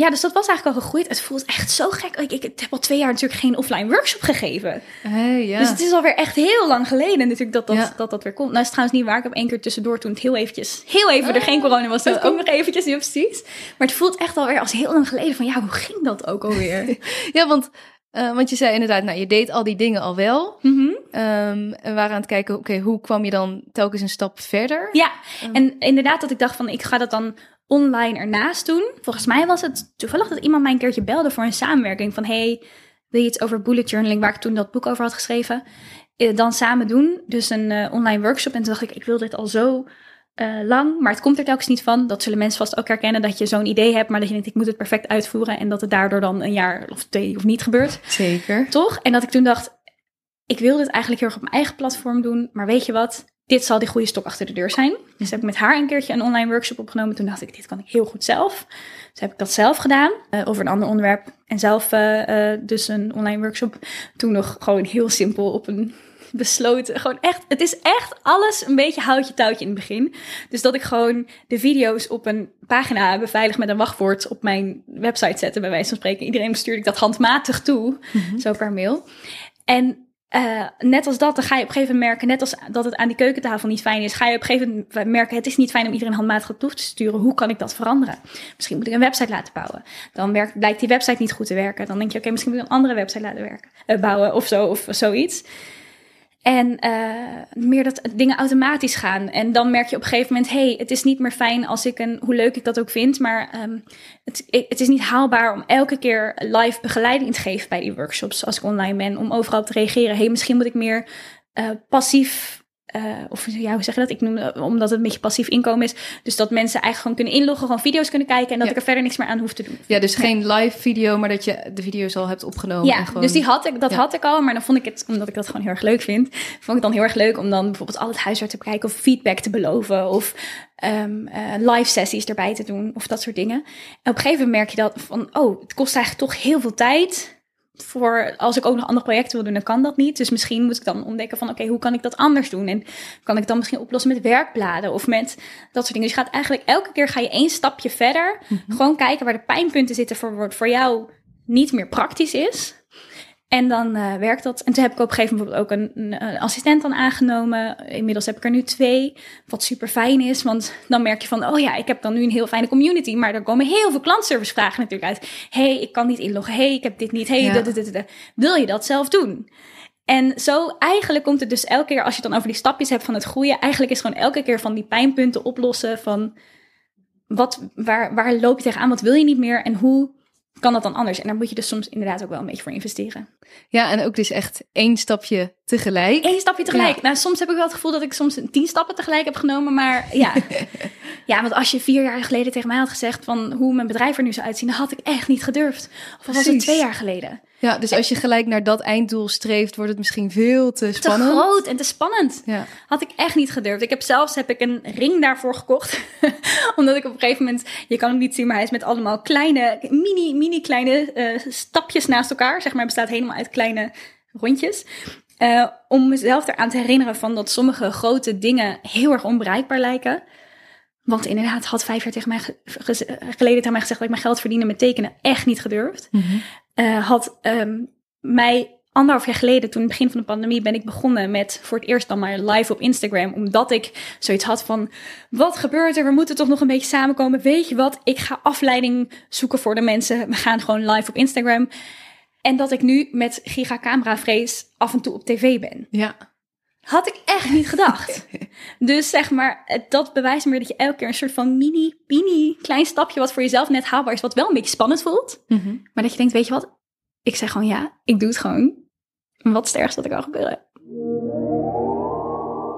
ja, dus dat was eigenlijk al gegroeid. Het voelt echt zo gek. Ik, ik heb al twee jaar natuurlijk geen offline workshop gegeven. Hey, ja. Dus het is alweer echt heel lang geleden natuurlijk dat dat, Ja. dat, dat weer komt. Nou is het trouwens niet waar. Ik heb één keer tussendoor toen het heel eventjes, heel even er geen corona was. Oh. ook nog eventjes, niet precies. Maar het voelt echt alweer als heel lang geleden van ja, hoe ging dat ook alweer? (laughs) Ja, want, eh, want je zei inderdaad, nou, je deed al die dingen al wel. Ehm, en we waren aan het kijken, oké, hoe kwam je dan telkens een stap verder? Ja, en inderdaad dat ik dacht van ik ga dat dan online ernaast doen. Volgens mij was het toevallig dat iemand mij een keertje belde voor een samenwerking. Van hey, wil je iets over bullet journaling, waar ik toen dat boek over had geschreven, eh, dan samen doen. Dus een eh, online workshop. En toen dacht ik, ik wil dit al zo eh, lang, maar het komt er telkens niet van. Dat zullen mensen vast ook herkennen, dat je zo'n idee hebt, maar dat je denkt, ik moet het perfect uitvoeren. En dat het daardoor dan een jaar of twee of niet gebeurt. Zeker. Toch? En dat ik toen dacht, ik wil dit eigenlijk heel erg op mijn eigen platform doen. Maar weet je wat? Dit zal die goede stok achter de deur zijn. Dus heb ik met haar een keertje een online workshop opgenomen. Toen dacht ik, dit kan ik heel goed zelf. Dus heb ik dat zelf gedaan. eh, over een ander onderwerp. En zelf eh, eh, dus een online workshop. Toen nog gewoon heel simpel op een besloten. Gewoon echt, het is echt alles een beetje houtje touwtje in het begin. Dus dat ik gewoon de video's op een pagina beveiligd met een wachtwoord op mijn website zette, bij wijze van spreken. Iedereen stuurde ik dat handmatig toe, zo per mail. En eh, net als dat, dan ga je op een gegeven moment merken, net als dat het aan die keukentafel niet fijn is, ga je op een gegeven moment merken, het is niet fijn om iedereen handmatig toe te sturen. Hoe kan ik dat veranderen? Misschien moet ik een website laten bouwen. Dan werkt, blijkt die website niet goed te werken. Dan denk je, oké, misschien moet ik een andere website laten werken, eh, bouwen of zo, of zoiets. En eh, meer dat dingen automatisch gaan. En dan merk je op een gegeven moment: hey, het is niet meer fijn als ik een, hoe leuk ik dat ook vind, maar ehm, het, het is niet haalbaar om elke keer live begeleiding te geven bij die workshops als ik online ben, om overal te reageren. Hey, misschien moet ik meer eh, passief uh, of ja, hoe zeg je dat? Ik noem omdat het een beetje passief inkomen is. Dus dat mensen eigenlijk gewoon kunnen inloggen, gewoon video's kunnen kijken en dat ik er verder niks meer aan hoef te doen. Ja, dus geen live video, maar dat je de video's al hebt opgenomen. Ja, en gewoon... dus die had ik, dat had ik al, maar dan vond ik het, omdat ik dat gewoon heel erg leuk vind, vond ik het dan heel erg leuk om dan bijvoorbeeld al het huiswerk te bekijken of feedback te beloven of um, uh, live sessies erbij te doen of dat soort dingen. En op een gegeven moment merk je dat van, oh, het kost eigenlijk toch heel veel tijd voor als ik ook nog andere projecten wil doen, dan kan dat niet. Dus misschien moet ik dan ontdekken van oké, hoe kan ik dat anders doen? En kan ik dan misschien oplossen met werkbladen of met dat soort dingen. Dus je gaat eigenlijk elke keer ga je één stapje verder. Mhm. Gewoon kijken waar de pijnpunten zitten voor wat voor jou niet meer praktisch is. En dan uh, werkt dat. En toen heb ik op een gegeven moment ook een, een, assistent dan aangenomen. Inmiddels heb ik er nu twee. Wat super fijn is. Want dan merk je van, oh ja, ik heb dan nu een heel fijne community. Maar er komen heel veel klantservice vragen natuurlijk uit. hey, ik kan niet inloggen. hey, ik heb dit niet. hey, ja. dit, wil je dat zelf doen? En zo eigenlijk komt het dus elke keer als je dan over die stapjes hebt van het groeien. Eigenlijk is gewoon elke keer van die pijnpunten oplossen van wat, waar, waar loop je tegenaan? Wat wil je niet meer? En hoe kan dat dan anders? En daar moet je dus soms inderdaad ook wel een beetje voor investeren. Ja, en ook dus echt één stapje tegelijk. Eén stapje tegelijk. Nou, soms heb ik wel het gevoel dat ik soms tien stappen tegelijk heb genomen. Maar ja. (laughs) ja, want als je vier jaar geleden tegen mij had gezegd van hoe mijn bedrijf er nu zou uitzien, dan had ik echt niet gedurfd. Of was het twee jaar geleden? Ja, dus als je gelijk naar dat einddoel streeft, wordt het misschien veel te spannend. Te groot en te spannend. Ja. Had ik echt niet gedurfd. Ik heb zelfs heb ik een ring daarvoor gekocht. (laughs) Omdat ik op een gegeven moment, je kan hem niet zien, maar hij is met allemaal kleine, mini, mini kleine uh, stapjes naast elkaar. Zeg maar, bestaat helemaal uit kleine rondjes. Uh, om mezelf eraan te herinneren van dat sommige grote dingen heel erg onbereikbaar lijken. Want inderdaad, had vijf jaar tegen mij geleden tegen mij gezegd dat ik mijn geld verdienen met tekenen echt niet gedurfd. Mm -hmm. Uh, had um, mij anderhalf jaar geleden, toen het begin van de pandemie, ben ik begonnen met voor het eerst dan maar live op Instagram. Omdat ik zoiets had van, wat gebeurt er? We moeten toch nog een beetje samenkomen. Weet je wat? Ik ga afleiding zoeken voor de mensen. We gaan gewoon live op Instagram. En dat ik nu met gigacamera vrees af en toe op tv ben. Ja. Had ik echt niet gedacht. (laughs) dus zeg maar, dat bewijst me dat je elke keer een soort van mini, mini klein stapje wat voor jezelf net haalbaar is, wat wel een beetje spannend voelt. Mm -hmm. Maar dat je denkt, weet je wat? Ik zeg gewoon ja, ik doe het gewoon. Wat is het ergste dat er kan gebeuren?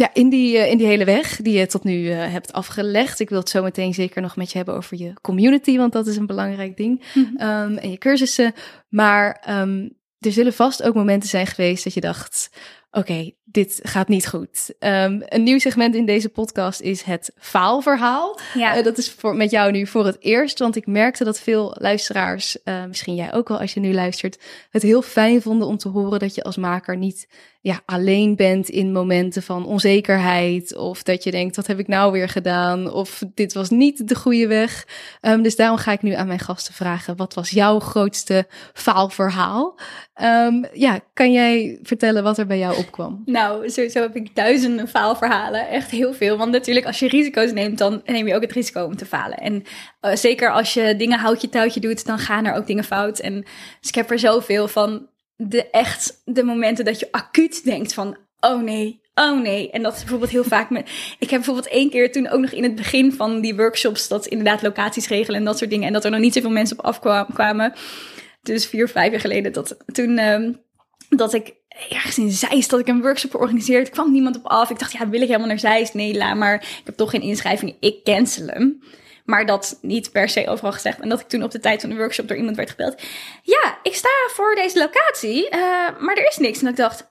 Ja, in die, uh, in die hele weg die je tot nu uh, hebt afgelegd. Ik wil het zo meteen zeker nog met je hebben over je community, want dat is een belangrijk ding. Mm -hmm. um, en je cursussen. Maar um, er zullen vast ook momenten zijn geweest dat je dacht: oké, okay, dit gaat niet goed. Um, een nieuw segment in deze podcast is het faalverhaal. Ja. Uh, dat is voor, met jou nu voor het eerst, want ik merkte dat veel luisteraars, uh, misschien jij ook wel als je nu luistert, het heel fijn vonden om te horen dat je als maker niet ja, alleen bent in momenten van onzekerheid. Of dat je denkt, wat heb ik nou weer gedaan? Of dit was niet de goede weg. Um, dus daarom ga ik nu aan mijn gasten vragen, wat was jouw grootste faalverhaal? Um, ja, kan jij vertellen wat er bij jou opkwam? Nou, sowieso heb ik duizenden faalverhalen. Echt heel veel. Want natuurlijk, als je risico's neemt, dan neem je ook het risico om te falen. En uh, zeker als je dingen houtje touwtje doet, dan gaan er ook dingen fout. En dus ik heb er zoveel van de echt de momenten dat je acuut denkt van, oh nee, oh nee. En dat is bijvoorbeeld heel vaak met. Ik heb bijvoorbeeld één keer toen ook nog in het begin van die workshops dat inderdaad locaties regelen en dat soort dingen. En dat er nog niet zoveel mensen op afkwamen. Dus vier, vijf jaar geleden. Dat, toen um, dat ik ergens in Zeist dat ik een workshop georganiseerd. kwam niemand op af. Ik dacht, ja, wil ik helemaal naar Zeist? Nee, laat maar. Ik heb toch geen inschrijving. Ik cancel hem. Maar dat niet per se overal gezegd. En dat ik toen op de tijd van de workshop door iemand werd gebeld. Ja, ik sta voor deze locatie, eh, maar er is niks. En ik dacht,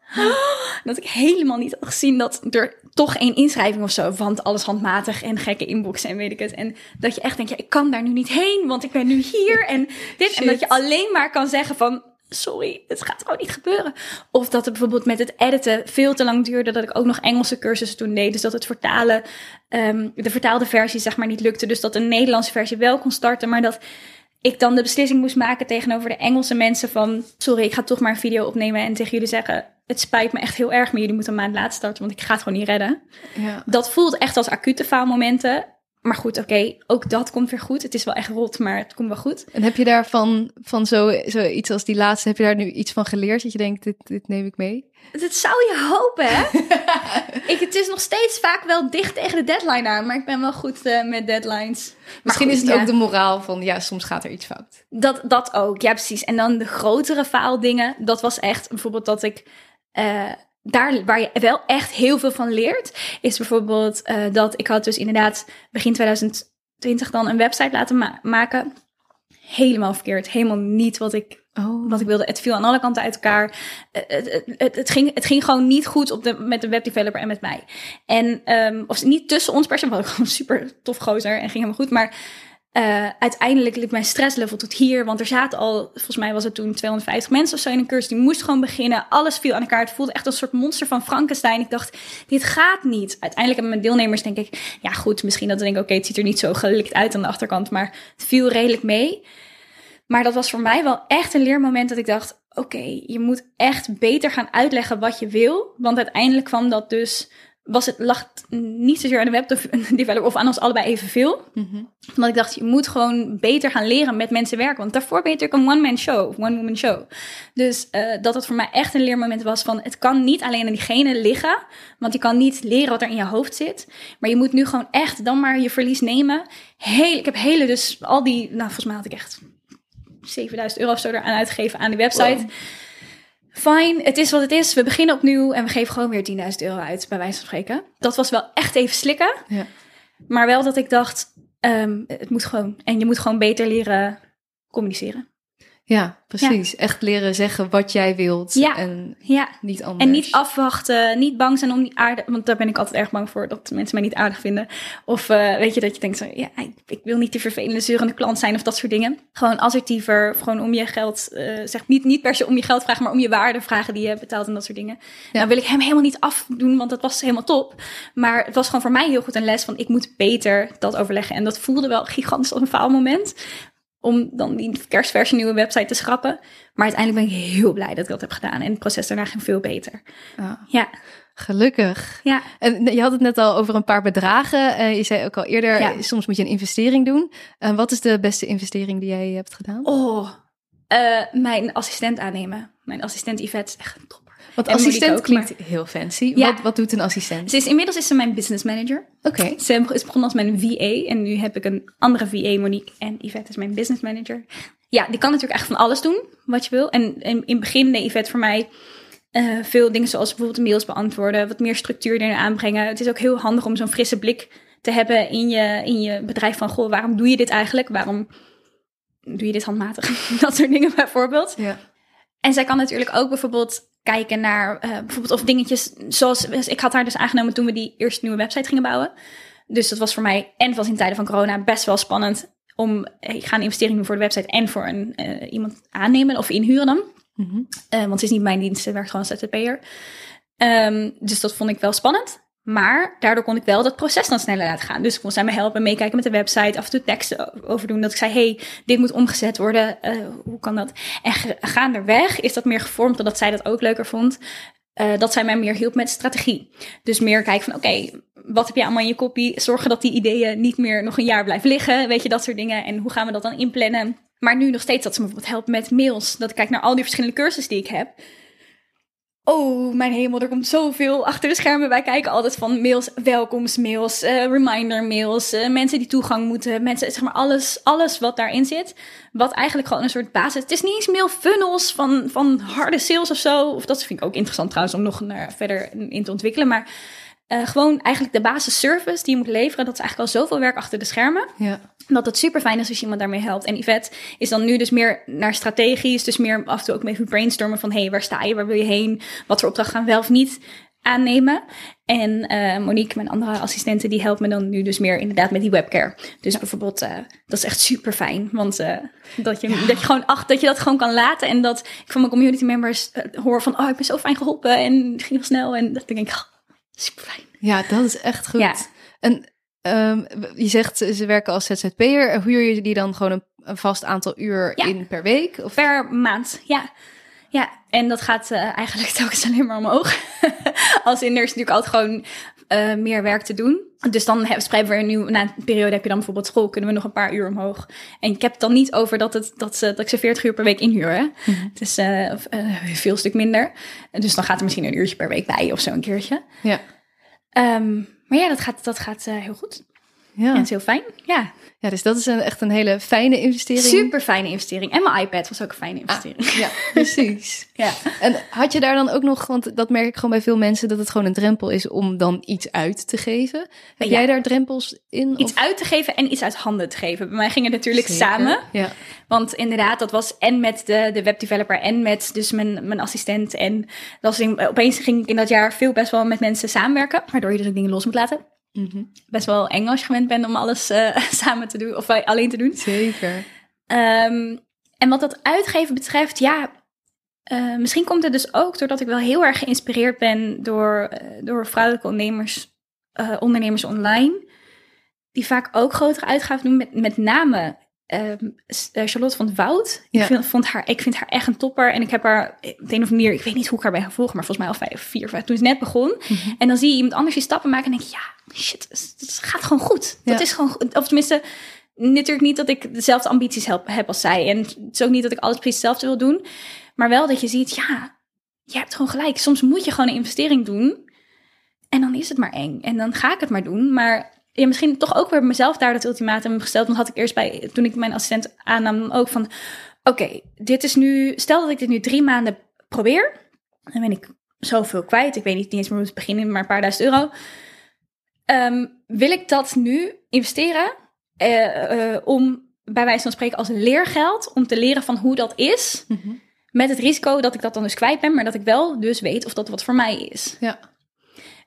dat ik helemaal niet had gezien dat er toch één inschrijving of zo. Want alles handmatig en gekke inboxen en weet ik het. En dat je echt denkt, ja, ik kan daar nu niet heen, want ik ben nu hier en dit. En dat je alleen maar kan zeggen van, sorry, het gaat gewoon niet gebeuren. Of dat het bijvoorbeeld met het editen veel te lang duurde, dat ik ook nog Engelse cursussen toen deed. Dus dat het vertalen, um, de vertaalde versie zeg maar niet lukte. Dus dat een Nederlandse versie wel kon starten, maar dat ik dan de beslissing moest maken tegenover de Engelse mensen van, sorry, ik ga toch maar een video opnemen en tegen jullie zeggen, het spijt me echt heel erg, maar jullie moeten een maand later starten, want ik ga het gewoon niet redden. Ja. Dat voelt echt als acute faalmomenten. Maar goed, oké, ook dat komt weer goed. Het is wel echt rot, maar het komt wel goed. En heb je daarvan, van zo, zoiets als die laatste, heb je daar nu iets van geleerd dat je denkt, dit, dit neem ik mee? Dat zou je hopen, hè? (laughs) ik, het is nog steeds vaak wel dicht tegen de deadline aan, maar ik ben wel goed uh, met deadlines. Misschien goed, is het ja. ook de moraal van, ja, soms gaat er iets fout. Dat, dat ook, ja precies. En dan de grotere faaldingen, dat was echt bijvoorbeeld dat ik... Uh, daar waar je wel echt heel veel van leert, is bijvoorbeeld uh, dat ik had dus inderdaad begin 2020 dan een website laten ma maken. Helemaal verkeerd, helemaal niet wat ik, oh. wat ik wilde. Het viel aan alle kanten uit elkaar. Het, het, het, het, ging, het ging gewoon niet goed op de, met de webdeveloper en met mij. En, um, of niet tussen ons per se, want ik gewoon super tof gozer en ging helemaal goed. Maar uh, uiteindelijk liep mijn stresslevel tot hier. Want er zaten al, volgens mij was het toen 250 mensen of zo in een cursus. Die moest gewoon beginnen. Alles viel aan elkaar. Het voelde echt een soort monster van Frankenstein. Ik dacht, dit gaat niet. Uiteindelijk hebben mijn deelnemers denk ik... Ja goed, misschien dat ze denken, oké, het ziet er niet zo gelikt uit aan de achterkant. Maar het viel redelijk mee. Maar dat was voor mij wel echt een leermoment dat ik dacht... Oké, je moet echt beter gaan uitleggen wat je wil. Want uiteindelijk kwam dat dus was het, lag niet zozeer aan de webdeveloper of aan ons allebei evenveel. Mm -hmm. Want ik dacht, je moet gewoon beter gaan leren met mensen werken. Want daarvoor ben je natuurlijk een one-man show, one-woman show. Dus uh, dat het voor mij echt een leermoment was van... het kan niet alleen aan diegene liggen. Want je kan niet leren wat er in je hoofd zit. Maar je moet nu gewoon echt dan maar je verlies nemen. Heel, ik heb hele dus al die... Nou, volgens mij had ik echt 7000 euro of zo eraan uitgegeven aan die website... Wow fijn, het is wat het is. We beginnen opnieuw en we geven gewoon weer 10.000 euro uit, bij wijze van spreken. Dat was wel echt even slikken. Ja. Maar wel dat ik dacht, um, het moet gewoon. En je moet gewoon beter leren communiceren. Ja, precies. Ja. Echt leren zeggen wat jij wilt ja. en ja. niet anders. En niet afwachten, niet bang zijn om niet aardig... Want daar ben ik altijd erg bang voor, dat mensen mij niet aardig vinden. Of uh, weet je, dat je denkt, zo, ja, ik wil niet die vervelende, zeurende klant zijn of dat soort dingen. Gewoon assertiever, gewoon om je geld... Uh, zeg niet, niet per se om je geld vragen, maar om je waarde vragen die je betaalt en dat soort dingen. Ja. Nou wil ik hem helemaal niet afdoen, want dat was helemaal top. Maar het was gewoon voor mij heel goed een les van, ik moet beter dat overleggen. En dat voelde wel gigantisch als een faalmoment om dan die kerstversie nieuwe website te schrappen. Maar uiteindelijk ben ik heel blij dat ik dat heb gedaan. En het proces daarna ging veel beter. Ja. ja. Gelukkig. Ja. En je had het net al over een paar bedragen. Uh, je zei ook al eerder, ja. soms moet je een investering doen. Uh, wat is de beste investering die jij hebt gedaan? Oh, uh, mijn assistent aannemen. Mijn assistent Yvette is echt een top. Want assistent ook, klinkt maar... heel fancy. Ja. Wat, wat doet een assistent? Ze is, inmiddels is ze mijn business manager. Oké. Okay. Ze is begonnen als mijn VA en nu heb ik een andere VA, Monique. En Yvette is mijn business manager. Ja, die kan natuurlijk echt van alles doen wat je wil. En, en in het begin deed Yvette voor mij uh, veel dingen zoals bijvoorbeeld mails beantwoorden, wat meer structuur erin aanbrengen. Het is ook heel handig om zo'n frisse blik te hebben in je, in je bedrijf van, goh, waarom doe je dit eigenlijk? Waarom doe je dit handmatig? (laughs) dat soort dingen bijvoorbeeld. Ja. En zij kan natuurlijk ook bijvoorbeeld kijken naar uh, bijvoorbeeld of dingetjes zoals ik had haar dus aangenomen toen we die eerste nieuwe website gingen bouwen. Dus dat was voor mij en was in tijden van corona best wel spannend om ik ga een investering doen voor de website en voor een uh, iemand aannemen of inhuren dan. Mm -hmm. uh, want het is niet mijn dienst, ze werkt gewoon als ZZP'er. Um, dus dat vond ik wel spannend. Maar daardoor kon ik wel dat proces dan sneller laten gaan. Dus kon zij me helpen, meekijken met de website, af en toe teksten over doen. Dat ik zei, hey, dit moet omgezet worden. Uh, hoe kan dat? En gaandeweg is dat meer gevormd, omdat zij dat ook leuker vond. Uh, dat zij mij meer hielp met strategie. Dus meer kijken van, oké, wat heb je allemaal in je kopie? Zorgen dat die ideeën niet meer nog een jaar blijven liggen. Weet je, dat soort dingen. En hoe gaan we dat dan inplannen? Maar nu nog steeds dat ze me bijvoorbeeld helpt met mails. Dat ik kijk naar al die verschillende cursussen die ik heb. Oh, mijn hemel, er komt zoveel achter de schermen. Wij kijken altijd van mails, welkomstmails, uh, reminder mails, uh, mensen die toegang moeten, mensen, zeg maar alles, alles wat daarin zit. Wat eigenlijk gewoon een soort basis. Het is niet eens mail funnels van, van harde sales of zo. Of dat vind ik ook interessant trouwens om nog naar, verder in te ontwikkelen. Maar eh, gewoon eigenlijk de basisservice die je moet leveren. Dat is eigenlijk al zoveel werk achter de schermen. Ja. Dat het super fijn is als je iemand daarmee helpt. En Yvette is dan nu dus meer naar strategisch. Dus meer af en toe ook even brainstormen van... hé, hey, waar sta je? Waar wil je heen? Wat voor opdracht gaan we wel of niet aannemen? En eh, Monique, mijn andere assistente, die helpt me dan nu dus meer inderdaad met die webcare. Dus bijvoorbeeld, uh, dat is echt super fijn. Want uh, dat, je, dat, je gewoon ach, dat je dat gewoon kan laten. En dat ik van mijn community members hoor van... oh, ik ben zo fijn geholpen en het ging heel snel. En dat denk ik, oh, super fijn. Ja, dat is echt goed. Ja. En um, je zegt ze werken als ZZP'er. Huur je die dan gewoon een, een vast aantal uur ja. in per week? Of? Per maand, ja. Ja, en dat gaat uh, eigenlijk (laughs) telkens alleen maar omhoog. (laughs) als in, er is natuurlijk altijd gewoon uh, meer werk te doen. Dus dan spreiden we nu, na een periode heb je dan bijvoorbeeld school, kunnen we nog een paar uur omhoog. En ik heb het dan niet over dat, het, dat, ze, dat ik ze 40 uur per week inhuur. Hè? Mm -hmm. Het is uh, veel stuk minder. Dus dan gaat er misschien een uurtje per week bij of zo een keertje. Ja. Um, maar ja, dat gaat, dat gaat uh, heel goed. Ja. En het is heel fijn. Ja. Ja, dus dat is een, echt een hele fijne investering. Super fijne investering. En mijn iPad was ook een fijne investering. Ah, ja, precies. (laughs) ja. En had je daar dan ook nog, want dat merk ik gewoon bij veel mensen, dat het gewoon een drempel is om dan iets uit te geven. Heb Ja. jij daar drempels in? Iets of? uit te geven en iets uit handen te geven. Bij mij ging het natuurlijk Zeker. samen. Ja. Want inderdaad, dat was en met de, de webdeveloper en met dus mijn, mijn assistent. En dat was in- opeens ging ik in dat jaar veel best wel met mensen samenwerken. Waardoor je dus ook dingen los moet laten. Mhm. Best wel eng als je gewend bent om alles eh, (laughs) samen te doen of eh, alleen te doen. Zeker. Ehm, en wat dat uitgeven betreft, ja, eh, misschien komt het dus ook doordat ik wel heel erg geïnspireerd ben door, door vrouwelijke ondernemers, ondernemers online. Die vaak ook grotere uitgaven doen, met, met name ehm, eh, Charlotte van het Woud. Ja. Ik, vind, vond haar, ik vind haar echt een topper. En ik heb haar op de een of andere manier, ik weet niet hoe ik haar ben gevolgd, maar volgens mij al vijf, vier, vijf, toen ze net begon. Mhm. En dan zie je iemand anders die stappen maken en denk je, ja, shit, het gaat gewoon goed. Dat is gewoon goed. Of tenminste, natuurlijk niet dat ik dezelfde ambities heb, heb als zij. En het is ook niet dat ik alles precies hetzelfde wil doen. Maar wel dat je ziet, ja, je hebt gewoon gelijk. Soms moet je gewoon een investering doen. En dan is het maar eng. En dan ga ik het maar doen. Maar ja, misschien toch ook weer mezelf daar dat ultimatum gesteld. Want had ik eerst bij, toen ik mijn assistent aannam, ook van... Oké, dit is nu... Stel dat ik dit nu drie maanden probeer. Dan ben ik zoveel kwijt. Ik weet niet, niet eens meer hoe het beginnen, maar een paar duizend euro. Ehm, wil ik dat nu investeren eh, eh, om bij wijze van spreken als leergeld om te leren van hoe dat is, Mhm. met het risico dat ik dat dan dus kwijt ben, maar dat ik wel dus weet of dat wat voor mij is. Ja.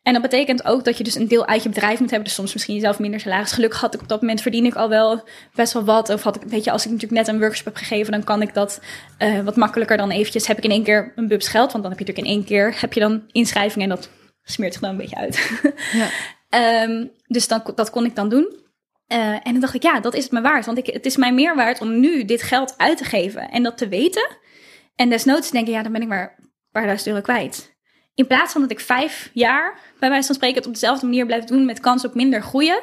En dat betekent ook dat je dus een deel uit je bedrijf moet hebben, dus soms misschien jezelf minder salaris. Gelukkig had ik op dat moment verdien ik al wel best wel wat, of had ik, weet je, als ik natuurlijk net een workshop heb gegeven, dan kan ik dat eh, wat makkelijker dan eventjes. Heb ik in één keer een bubs geld, want dan heb je natuurlijk in één keer heb je dan inschrijving en dat smeert zich dan een beetje uit. (laughs) Ja. (laughs) Ehm, dus dan, dat kon ik dan doen. Eh, en dan dacht ik, ja, dat is het me waard. Want ik, het is mij meer waard om nu dit geld uit te geven en dat te weten. En desnoods denken, ja, dan ben ik maar een paar duizend euro kwijt. In plaats van dat ik vijf jaar, bij wijze van spreken, het op dezelfde manier blijf doen met kans op minder groeien.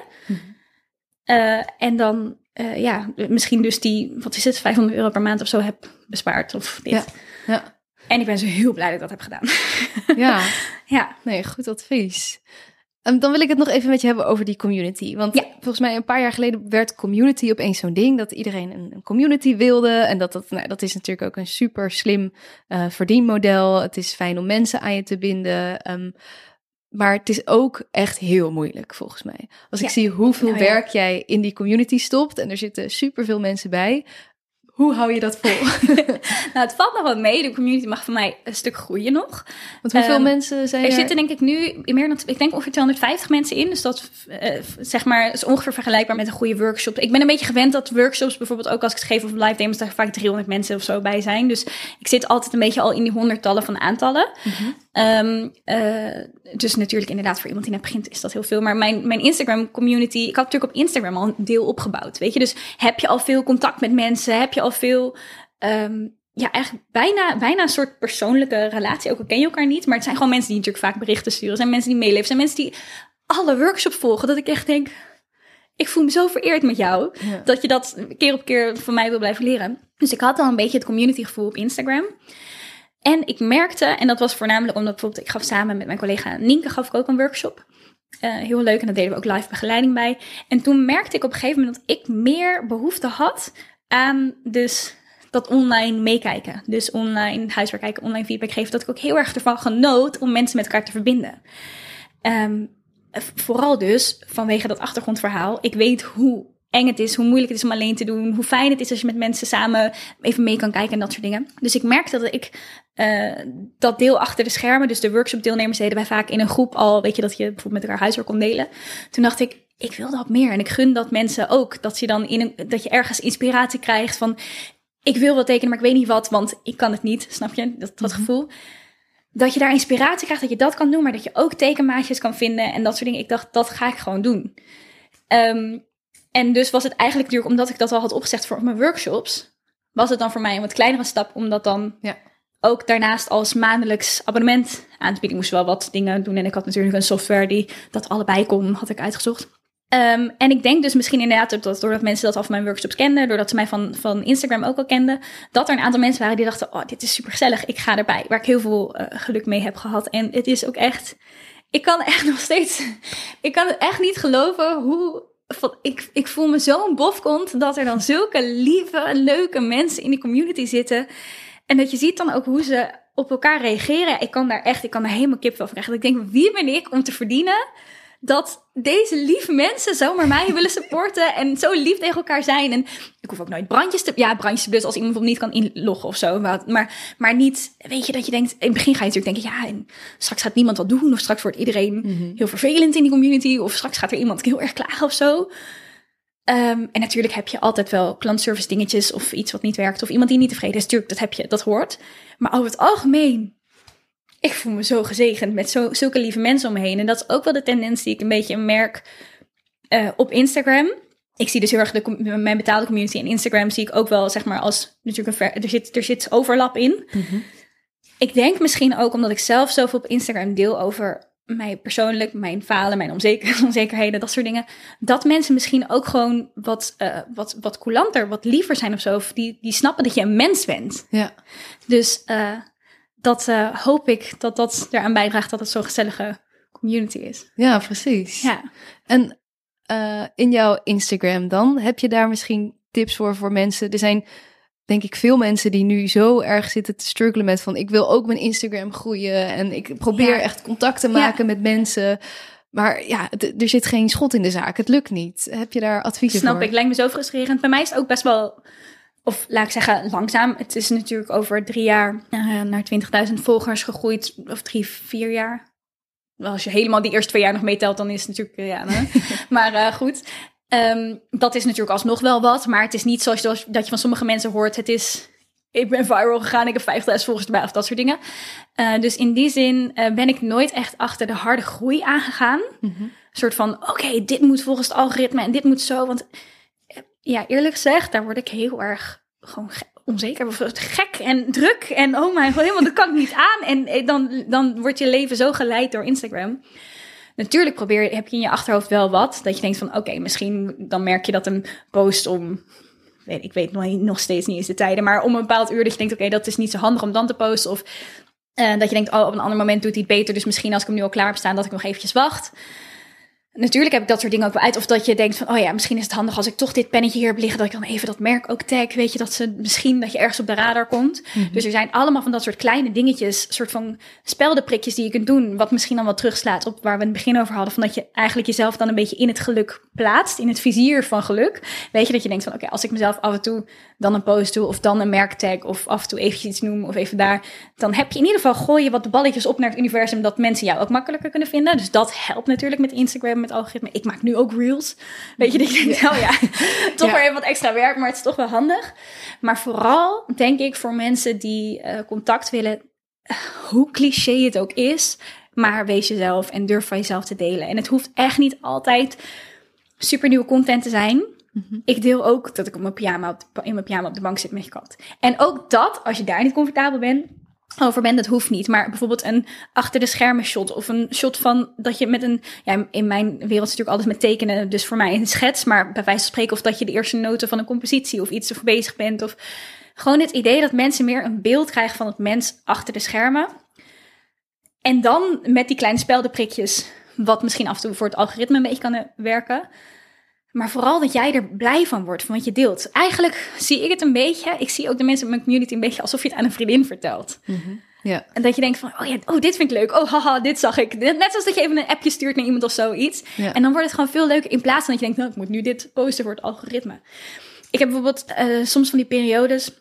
Eh, en dan, eh, ja, misschien dus die, wat is het, 500 euro per maand of zo heb bespaard. Of dit. Ja. Ja. En ik ben zo heel blij dat ik dat heb gedaan. ja. (laughs) ja, Nee, goed advies. Ehm, dan wil ik het nog even met je hebben over die community. Want Ja. volgens mij een paar jaar geleden werd community opeens zo'n ding. Dat iedereen een, een community wilde. En dat, dat, nou, dat is natuurlijk ook een super slim eh, verdienmodel. Het is fijn om mensen aan je te binden. Ehm, maar het is ook echt heel moeilijk volgens mij. Als ik zie hoeveel Nou ja. werk jij in die community stopt. En er zitten superveel mensen bij. Hoe hou je dat vol? (laughs) (laughs) nou het valt nog wel mee. De community mag voor mij een stuk groeien nog. Want hoeveel Ehm, mensen zijn Er er? zitten denk ik nu meer dan, ik denk ongeveer 250 mensen in. Dus dat eh, zeg maar is ongeveer vergelijkbaar met een goede workshop. Ik ben een beetje gewend dat workshops bijvoorbeeld ook als ik het geef op live demos, daar vaak 300 mensen of zo bij zijn. Dus ik zit altijd een beetje al in die honderdtallen van aantallen. Mhm. Ehm, eh, dus natuurlijk inderdaad voor iemand die net begint is dat heel veel. Maar mijn, mijn Instagram community, ik had natuurlijk op Instagram al een deel opgebouwd. Weet je, dus heb je al veel contact met mensen? Heb je al veel, ehm, ja, eigenlijk bijna, bijna een soort persoonlijke relatie. Ook al ken je elkaar niet, maar het zijn gewoon mensen die natuurlijk vaak berichten sturen. Zijn mensen die meeleven, zijn mensen die alle workshops volgen. Dat ik echt denk, ik voel me zo vereerd met jou. Ja. Dat je dat keer op keer van mij wil blijven leren. Dus ik had al een beetje het community gevoel op Instagram. En ik merkte, en dat was voornamelijk omdat bijvoorbeeld ik gaf samen met mijn collega Nienke gaf ik ook een workshop. Eh, heel leuk en daar deden we ook live begeleiding bij. En toen merkte ik op een gegeven moment dat ik meer behoefte had aan dus dat online meekijken. Dus online huiswerk kijken, online feedback geven. Dat ik ook heel erg ervan genoot om mensen met elkaar te verbinden. Ehm, eh, vooral dus vanwege dat achtergrondverhaal. Ik weet hoe eng het is, hoe moeilijk het is om alleen te doen, hoe fijn het is als je met mensen samen even mee kan kijken en dat soort dingen. Dus ik merkte dat ik uh, dat deel achter de schermen, dus de workshop deelnemers deden wij vaak in een groep al, weet je, dat je bijvoorbeeld met elkaar huiswerk kon delen. Toen dacht ik, ik wil dat meer en ik gun dat mensen ook, dat je dan in een, dat je ergens inspiratie krijgt van, ik wil wel tekenen, maar ik weet niet wat, want ik kan het niet, snap je, dat, dat mhm. gevoel dat je daar inspiratie krijgt, dat je dat kan doen, maar dat je ook tekenmaatjes kan vinden en dat soort dingen. Ik dacht, dat ga ik gewoon doen. Um, en dus was het eigenlijk natuurlijk, omdat ik dat al had opgezegd voor mijn workshops, was het dan voor mij een wat kleinere stap om dat dan ja. ook daarnaast als maandelijks abonnement aan te bieden. Ik moest wel wat dingen doen en ik had natuurlijk een software die dat allebei kon, had ik uitgezocht. Um, en ik denk dus misschien inderdaad dat doordat mensen dat al van mijn workshops kenden, doordat ze mij van, van Instagram ook al kenden, dat er een aantal mensen waren die dachten, oh, dit is super gezellig, ik ga erbij. Waar ik heel veel uh, geluk mee heb gehad. En het is ook echt, ik kan echt (laughs) nog steeds, ik kan het echt niet geloven hoe van, ik, ik voel me zo'n bofkont dat er dan zulke lieve, leuke mensen in die community zitten. En dat je ziet dan ook hoe ze op elkaar reageren. Ik kan daar echt, ik kan daar helemaal kip van krijgen. Ik denk, wie ben ik om te verdienen dat deze lieve mensen zomaar mij willen supporten en zo lief tegen elkaar zijn. En ik hoef ook nooit brandjes te... Ja, brandjes te als iemand niet kan inloggen of zo. Maar, maar niet, weet je, dat je denkt... In het begin ga je natuurlijk denken, ja, en straks gaat niemand wat doen. Of straks wordt iedereen mhm. heel vervelend in die community. Of straks gaat er iemand heel erg klagen of zo. Um, en natuurlijk heb je altijd wel klantservice dingetjes of iets wat niet werkt. Of iemand die niet tevreden is. Tuurlijk, dat heb je, dat hoort. Maar over het algemeen ik voel me zo gezegend met zo, zulke lieve mensen om me heen. En dat is ook wel de tendens die ik een beetje merk uh, op Instagram. Ik zie dus heel erg de, mijn betaalde community en Instagram zie ik ook wel, zeg maar, als natuurlijk een ver, er, zit, er zit overlap in. Mm Ik denk misschien ook omdat ik zelf zoveel op Instagram deel over mij persoonlijk, mijn falen, mijn onzeker, (laughs) onzekerheden, dat soort dingen. Dat mensen misschien ook gewoon wat, uh, wat, wat coulanter, wat liever zijn of zo. Of die, die snappen dat je een mens bent. Ja. Dus uh, dat uh, hoop ik dat dat eraan bijdraagt dat het zo'n gezellige community is. Ja, precies. Ja. En uh, in jouw Instagram dan, heb je daar misschien tips voor voor mensen? Er zijn denk ik veel mensen die nu zo erg zitten te struggelen met van ik wil ook mijn Instagram groeien en ik probeer echt contact te maken met mensen. Maar ja, er zit geen schot in de zaak. Het lukt niet. Heb je daar adviezen Snap voor? Snap ik. Lijkt me zo frustrerend. Bij mij is het ook best wel of laat ik zeggen, langzaam. Het is natuurlijk over drie jaar uh, naar 20.000 volgers gegroeid. Of drie, vier jaar. Wel, als je helemaal die eerste twee jaar nog meetelt, dan is het natuurlijk, uh, ja. (laughs) maar uh, goed. Um, dat is natuurlijk alsnog wel wat. Maar het is niet zoals dat je van sommige mensen hoort. Het is, ik ben viral gegaan, ik heb 50.000 volgers erbij of dat soort dingen. dus in die zin ben ik nooit echt achter de harde groei aangegaan. Mm -hmm. Een soort van, oké, okay, dit moet volgens het algoritme en dit moet zo. Want ja, eerlijk gezegd, daar word ik heel erg gewoon onzeker of gek en druk. En oh mijn god, helemaal, dat kan ik niet aan. En eh, dan, dan wordt je leven zo geleid door Instagram. Natuurlijk probeer, heb je in je achterhoofd wel wat. Dat je denkt van, oké, misschien dan merk je dat een post om... Ik weet nog, steeds niet eens de tijden. Maar om een bepaald uur dat je denkt, oké, dat is niet zo handig om dan te posten. Of uh, dat je denkt, oh, op een ander moment doet hij het beter. Dus misschien als ik hem nu al klaar heb staan, dat ik nog eventjes wacht. Natuurlijk heb ik dat soort dingen ook wel uit. Of dat je denkt van, oh ja, misschien is het handig als ik toch dit pennetje hier heb liggen, dat ik dan even dat merk ook tag. Weet je, dat ze misschien dat je ergens op de radar komt. Mhm. Dus er zijn allemaal van dat soort kleine dingetjes, soort van speldenprikjes die je kunt doen. Wat misschien dan wel terugslaat op waar we in het begin over hadden. Van dat je eigenlijk jezelf dan een beetje in het geluk plaatst, in het vizier van geluk. Weet je, dat je denkt van, oké, als ik mezelf af en toe dan een post doe of dan een merktag of af en toe eventjes iets noem of even daar. Dan heb je in ieder geval, gooi je wat de balletjes op naar het universum dat mensen jou ook makkelijker kunnen vinden. Dus dat helpt natuurlijk met Instagram, met algoritme. Ik maak nu ook reels. Weet je, dat je denkt, oh ja, (laughs) toch weer even wat extra werk, maar het is toch wel handig. Maar vooral denk ik voor mensen die uh, contact willen, hoe cliché het ook is, maar wees jezelf en durf van jezelf te delen. En het hoeft echt niet altijd super nieuwe content te zijn. Mhm. Ik deel ook dat ik op mijn pyjama in mijn pyjama op de bank zit met je kat. En ook dat, als je daar niet comfortabel bent, over bent, dat hoeft niet. Maar bijvoorbeeld een achter de schermen shot of een shot van dat je met een, ja, in mijn wereld is natuurlijk alles met tekenen, dus voor mij een schets, maar bij wijze van spreken of dat je de eerste noten van een compositie of iets ervoor bezig bent of gewoon het idee dat mensen meer een beeld krijgen van het mens achter de schermen. En dan met die kleine speldenprikjes, wat misschien af en toe voor het algoritme een beetje kan werken. Maar vooral dat jij er blij van wordt, van wat je deelt. Eigenlijk zie ik het een beetje, ik zie ook de mensen in mijn community een beetje alsof je het aan een vriendin vertelt. Mhm. Ja. En dat je denkt van, oh ja, oh, dit vind ik leuk. Oh, haha, dit zag ik. Net zoals dat je even een appje stuurt naar iemand of zoiets. Ja. En dan wordt het gewoon veel leuker in plaats van dat je denkt, nou, ik moet nu dit posten voor het algoritme. Ik heb bijvoorbeeld eh, soms van die periodes,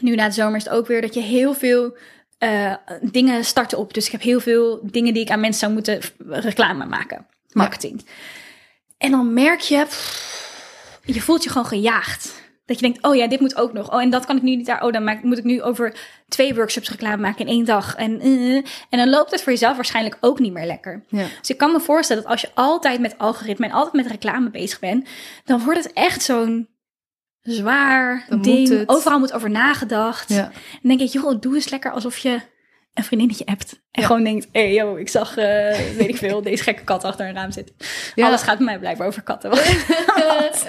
nu na de zomer is het ook weer, dat je heel veel eh, dingen starten op. Dus ik heb heel veel dingen die ik aan mensen zou moeten reclame maken. Marketing. En dan merk je, pff, je voelt je gewoon gejaagd. Dat je denkt, oh ja, dit moet ook nog. Oh, en dat kan ik nu niet daar. Oh, dan maak, moet ik nu over twee workshops reclame maken in één dag. En, eh, en dan loopt het voor jezelf waarschijnlijk ook niet meer lekker. Ja. Dus ik kan me voorstellen dat als je altijd met algoritme en altijd met reclame bezig bent, dan wordt het echt zo'n zwaar Dan moet ding. het. Overal moet over nagedacht. Ja. En denk ik, joh, doe eens lekker alsof je een vriendinnetje hebt. En Ja. gewoon denkt, hé, hey, yo, ik zag, eh, (laughs) weet ik veel, deze gekke kat achter een raam zitten. Ja. Alles gaat bij mij blijven over katten. (laughs)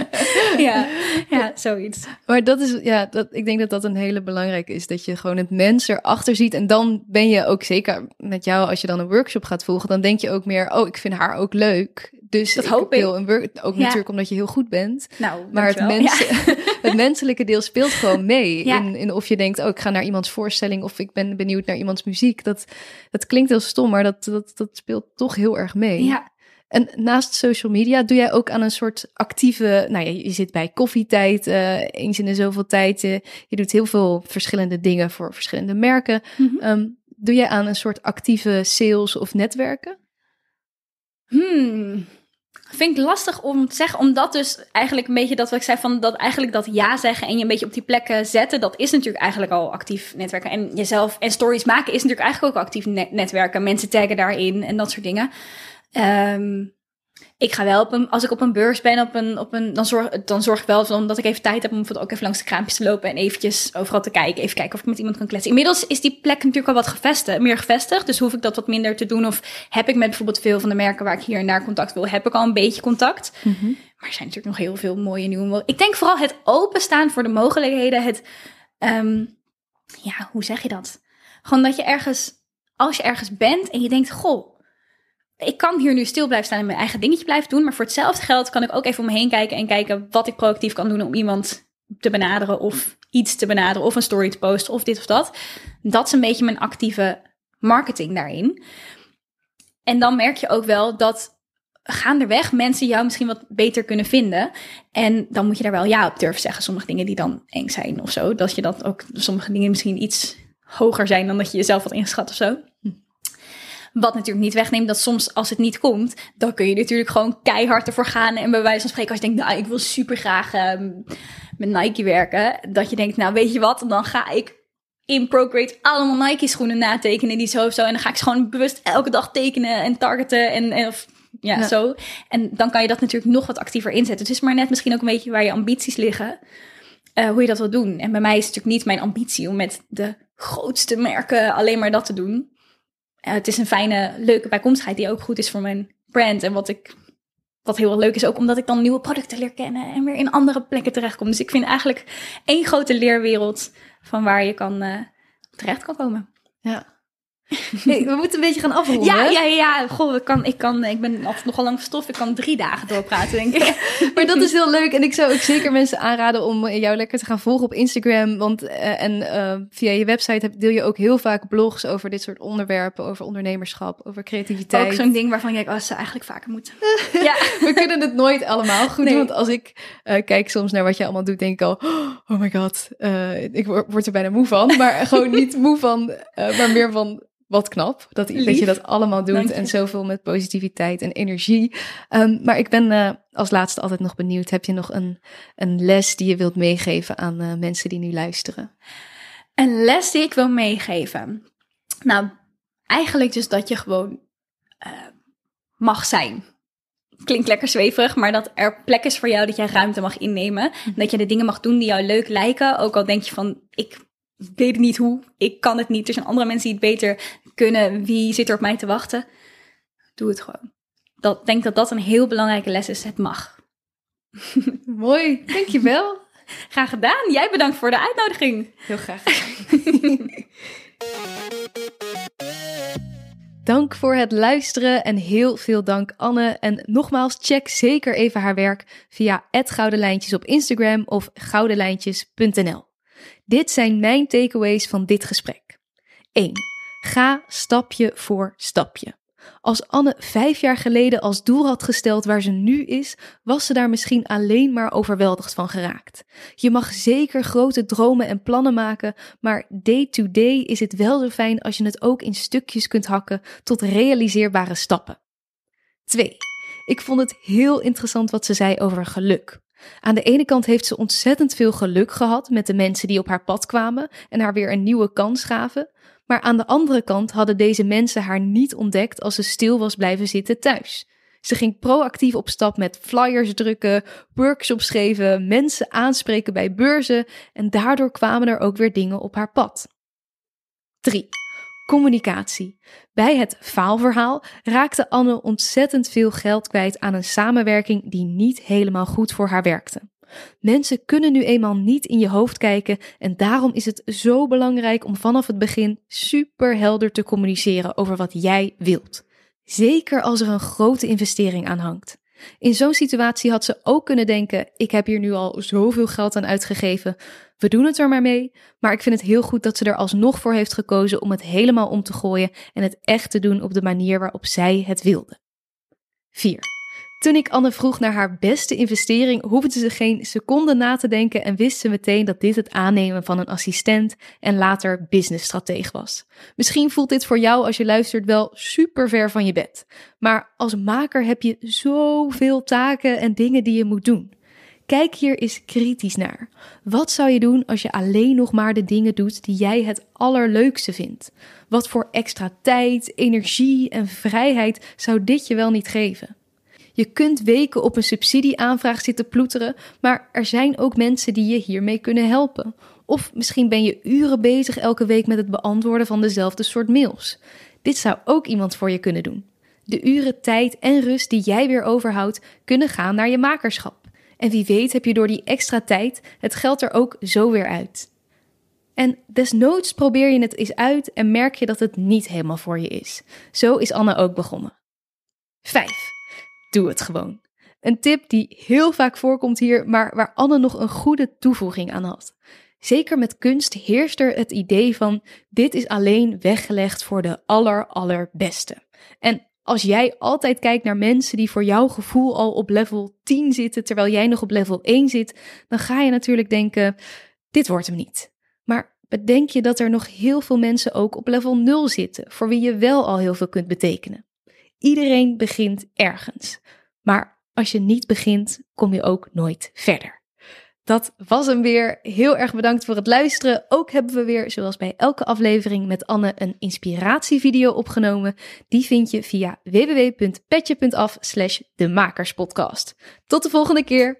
(laughs) ja, ja, zoiets. Maar dat is, ja, dat, ik denk dat dat een hele belangrijke is. Dat je gewoon het mens erachter ziet. En dan ben je ook zeker met jou, als je dan een workshop gaat volgen, dan denk je ook meer, oh, ik vind haar ook leuk. Dus Dat hoop ik. een work, ook Ja. natuurlijk omdat je heel goed bent. Nou, Maar het, dankjewel. mens, Ja. (laughs) het menselijke deel speelt gewoon mee. (laughs) Ja. In, in of je denkt, oh, ik ga naar iemands voorstelling of ik ben benieuwd naar iemands muziek. Dat, dat klinkt heel stom, maar dat, dat, dat speelt toch heel erg mee. Ja, En naast social media doe jij ook aan een soort actieve. Nou ja, je zit bij koffietijd eh, eens in de zoveel tijd. eh, je doet heel veel verschillende dingen voor verschillende merken. Mhm. Ehm, doe jij aan een soort actieve sales of netwerken? Hmm. Vind ik lastig om te zeggen, omdat dus eigenlijk een beetje dat wat ik zei van dat eigenlijk dat ja zeggen en je een beetje op die plekken zetten, dat is natuurlijk eigenlijk al actief netwerken. En jezelf en stories maken is natuurlijk eigenlijk ook actief net- netwerken. Mensen taggen daarin en dat soort dingen. Ehm, ik ga wel op een, als ik op een beurs ben, op een, op een, dan, zorg, dan zorg ik wel van dat ik even tijd heb om bijvoorbeeld ook even langs de kraampjes te lopen en eventjes overal te kijken. Even kijken of ik met iemand kan kletsen. Inmiddels is die plek natuurlijk al wat gevestigd, meer gevestigd. Dus hoef ik dat wat minder te doen. Of heb ik met bijvoorbeeld veel van de merken waar ik hier en daar contact wil, heb ik al een beetje contact. Maar er zijn natuurlijk nog heel veel mooie nieuwe Ik denk vooral het openstaan voor de mogelijkheden. Het, ehm, ja, hoe zeg je dat? Gewoon dat je ergens, als je ergens bent en je denkt, goh, ik kan hier nu stil blijven staan en mijn eigen dingetje blijven doen. Maar voor hetzelfde geld kan ik ook even om me heen kijken en kijken wat ik proactief kan doen om iemand te benaderen of iets te benaderen of een story te posten of dit of dat. Dat is een beetje mijn actieve marketing daarin. En dan merk je ook wel dat gaandeweg mensen jou misschien wat beter kunnen vinden. En dan moet je daar wel ja op durven zeggen. Sommige dingen die dan eng zijn of zo. Dat je dat ook, sommige dingen misschien iets hoger zijn dan dat je jezelf had ingeschat of zo. Wat natuurlijk niet wegneemt dat soms als het niet komt, dan kun je natuurlijk gewoon keihard ervoor gaan. En bij wijze van spreken, als je denkt, nou, ik wil super graag ehm, met Nike werken. Dat je denkt, nou, weet je wat, dan ga ik in Procreate allemaal Nike schoenen natekenen die zo of zo. En dan ga ik ze gewoon bewust elke dag tekenen en targeten en, en of, ja, Ja. zo. En dan kan je dat natuurlijk nog wat actiever inzetten. Het is maar net misschien ook een beetje waar je ambities liggen. eh, hoe je dat wil doen. En bij mij is het natuurlijk niet mijn ambitie om met de grootste merken alleen maar dat te doen. Eh, het is een fijne, leuke bijkomstigheid die ook goed is voor mijn brand. En wat ik wat heel leuk is ook omdat ik dan nieuwe producten leer kennen en weer in andere plekken terechtkom. Dus ik vind eigenlijk één grote leerwereld van waar je kan eh, terecht kan komen. Ja. We moeten een beetje gaan afronden. Ja, ja, ja. Goh, ik, kan, ik, kan, ik ben altijd nogal lang verstof. Ik kan drie dagen doorpraten, denk ik. (laughs) Maar dat is heel leuk. En ik zou ook zeker mensen aanraden om jou lekker te gaan volgen op Instagram. Want eh, en eh, via je website heb- deel je ook heel vaak blogs over dit soort onderwerpen. Over ondernemerschap, over creativiteit. Ook zo'n ding waarvan denkt, oh, dat zou eigenlijk vaker moeten. (laughs) ja. We kunnen het nooit allemaal goed Nee. doen. Want als ik eh, kijk soms naar wat je allemaal doet, denk ik al... Oh my god, ik word, er bijna moe van. Maar gewoon niet moe van, maar meer van... Wat knap dat, dat je dat allemaal doet en zoveel met positiviteit en energie. Ehm, maar ik ben eh, als laatste altijd nog benieuwd. Heb je nog een, een les die je wilt meegeven aan eh, mensen die nu luisteren? Een les die ik wil meegeven. Nou, eigenlijk dus dat je gewoon eh, mag zijn. Klinkt lekker zweverig, maar dat er plek is voor jou, dat jij ruimte mag innemen. Dat je de dingen mag doen die jou leuk lijken. Ook al denk je van, ik weet niet hoe, ik kan het niet. Er zijn andere mensen die het beter kunnen. Wie zit er op mij te wachten? Doe het gewoon. Dat, ik denk dat dat een heel belangrijke les is. Het mag. (laughs) Mooi, dankjewel. (laughs) Graag gedaan. Jij bedankt voor de uitnodiging. Heel graag. (laughs) Dank voor het luisteren en heel veel dank Anne. En nogmaals, check zeker even haar werk via @goudenlijntjes op Instagram of goudenlijntjes.nl. Dit zijn mijn takeaways van dit gesprek. 1. Ga stapje voor stapje. Als Anne vijf jaar geleden als doel had gesteld waar ze nu is, was ze daar misschien alleen maar overweldigd van geraakt. Je mag zeker grote dromen en plannen maken, maar day to day is het wel zo fijn als je het ook in stukjes kunt hakken tot realiseerbare stappen. 2. Ik vond het heel interessant wat ze zei over geluk. Aan de ene kant heeft ze ontzettend veel geluk gehad met de mensen die op haar pad kwamen en haar weer een nieuwe kans gaven. Maar aan de andere kant hadden deze mensen haar niet ontdekt als ze stil was blijven zitten thuis. Ze ging proactief op stap met flyers drukken, workshops geven, mensen aanspreken bij beurzen en daardoor kwamen er ook weer dingen op haar pad. 3. Communicatie. Bij het faalverhaal raakte Anne ontzettend veel geld kwijt aan een samenwerking die niet helemaal goed voor haar werkte. Mensen kunnen nu eenmaal niet in je hoofd kijken en daarom is het zo belangrijk om vanaf het begin super helder te communiceren over wat jij wilt. Zeker als er een grote investering aan hangt. In zo'n situatie had ze ook kunnen denken: ik heb hier nu al zoveel geld aan uitgegeven. We doen het er maar mee. Maar ik vind het heel goed dat ze er alsnog voor heeft gekozen om het helemaal om te gooien en het echt te doen op de manier waarop zij het wilde. 4. Toen ik Anne vroeg naar haar beste investering, hoefde ze geen seconde na te denken en wist ze meteen dat dit het aannemen van een assistent en later businessstratege was. Misschien voelt dit voor jou als je luistert wel super ver van je bed. Maar als maker heb je zoveel taken en dingen die je moet doen. Kijk hier eens kritisch naar. Wat zou je doen als je alleen nog maar de dingen doet die jij het allerleukste vindt? Wat voor extra tijd, energie en vrijheid zou dit je wel niet geven? Je kunt weken op een subsidieaanvraag zitten ploeteren, maar er zijn ook mensen die je hiermee kunnen helpen. Of misschien ben je uren bezig elke week met het beantwoorden van dezelfde soort mails. Dit zou ook iemand voor je kunnen doen. De uren tijd en rust die jij weer overhoudt, kunnen gaan naar je makerschap. En wie weet heb je door die extra tijd het geld er ook zo weer uit. En desnoods probeer je het eens uit en merk je dat het niet helemaal voor je is. Zo is Anne ook begonnen. 5. Doe het gewoon. Een tip die heel vaak voorkomt hier, maar waar Anne nog een goede toevoeging aan had. Zeker met kunst heerst er het idee van dit is alleen weggelegd voor de aller allerbeste. En als jij altijd kijkt naar mensen die voor jouw gevoel al op level 10 zitten, terwijl jij nog op level 1 zit, dan ga je natuurlijk denken: dit wordt hem niet. Maar bedenk je dat er nog heel veel mensen ook op level 0 zitten, voor wie je wel al heel veel kunt betekenen. Iedereen begint ergens. Maar als je niet begint, kom je ook nooit verder. Dat was hem weer. Heel erg bedankt voor het luisteren. Ook hebben we weer, zoals bij elke aflevering met Anne, een inspiratievideo opgenomen. Die vind je via www.petje.af slash de Tot de volgende keer!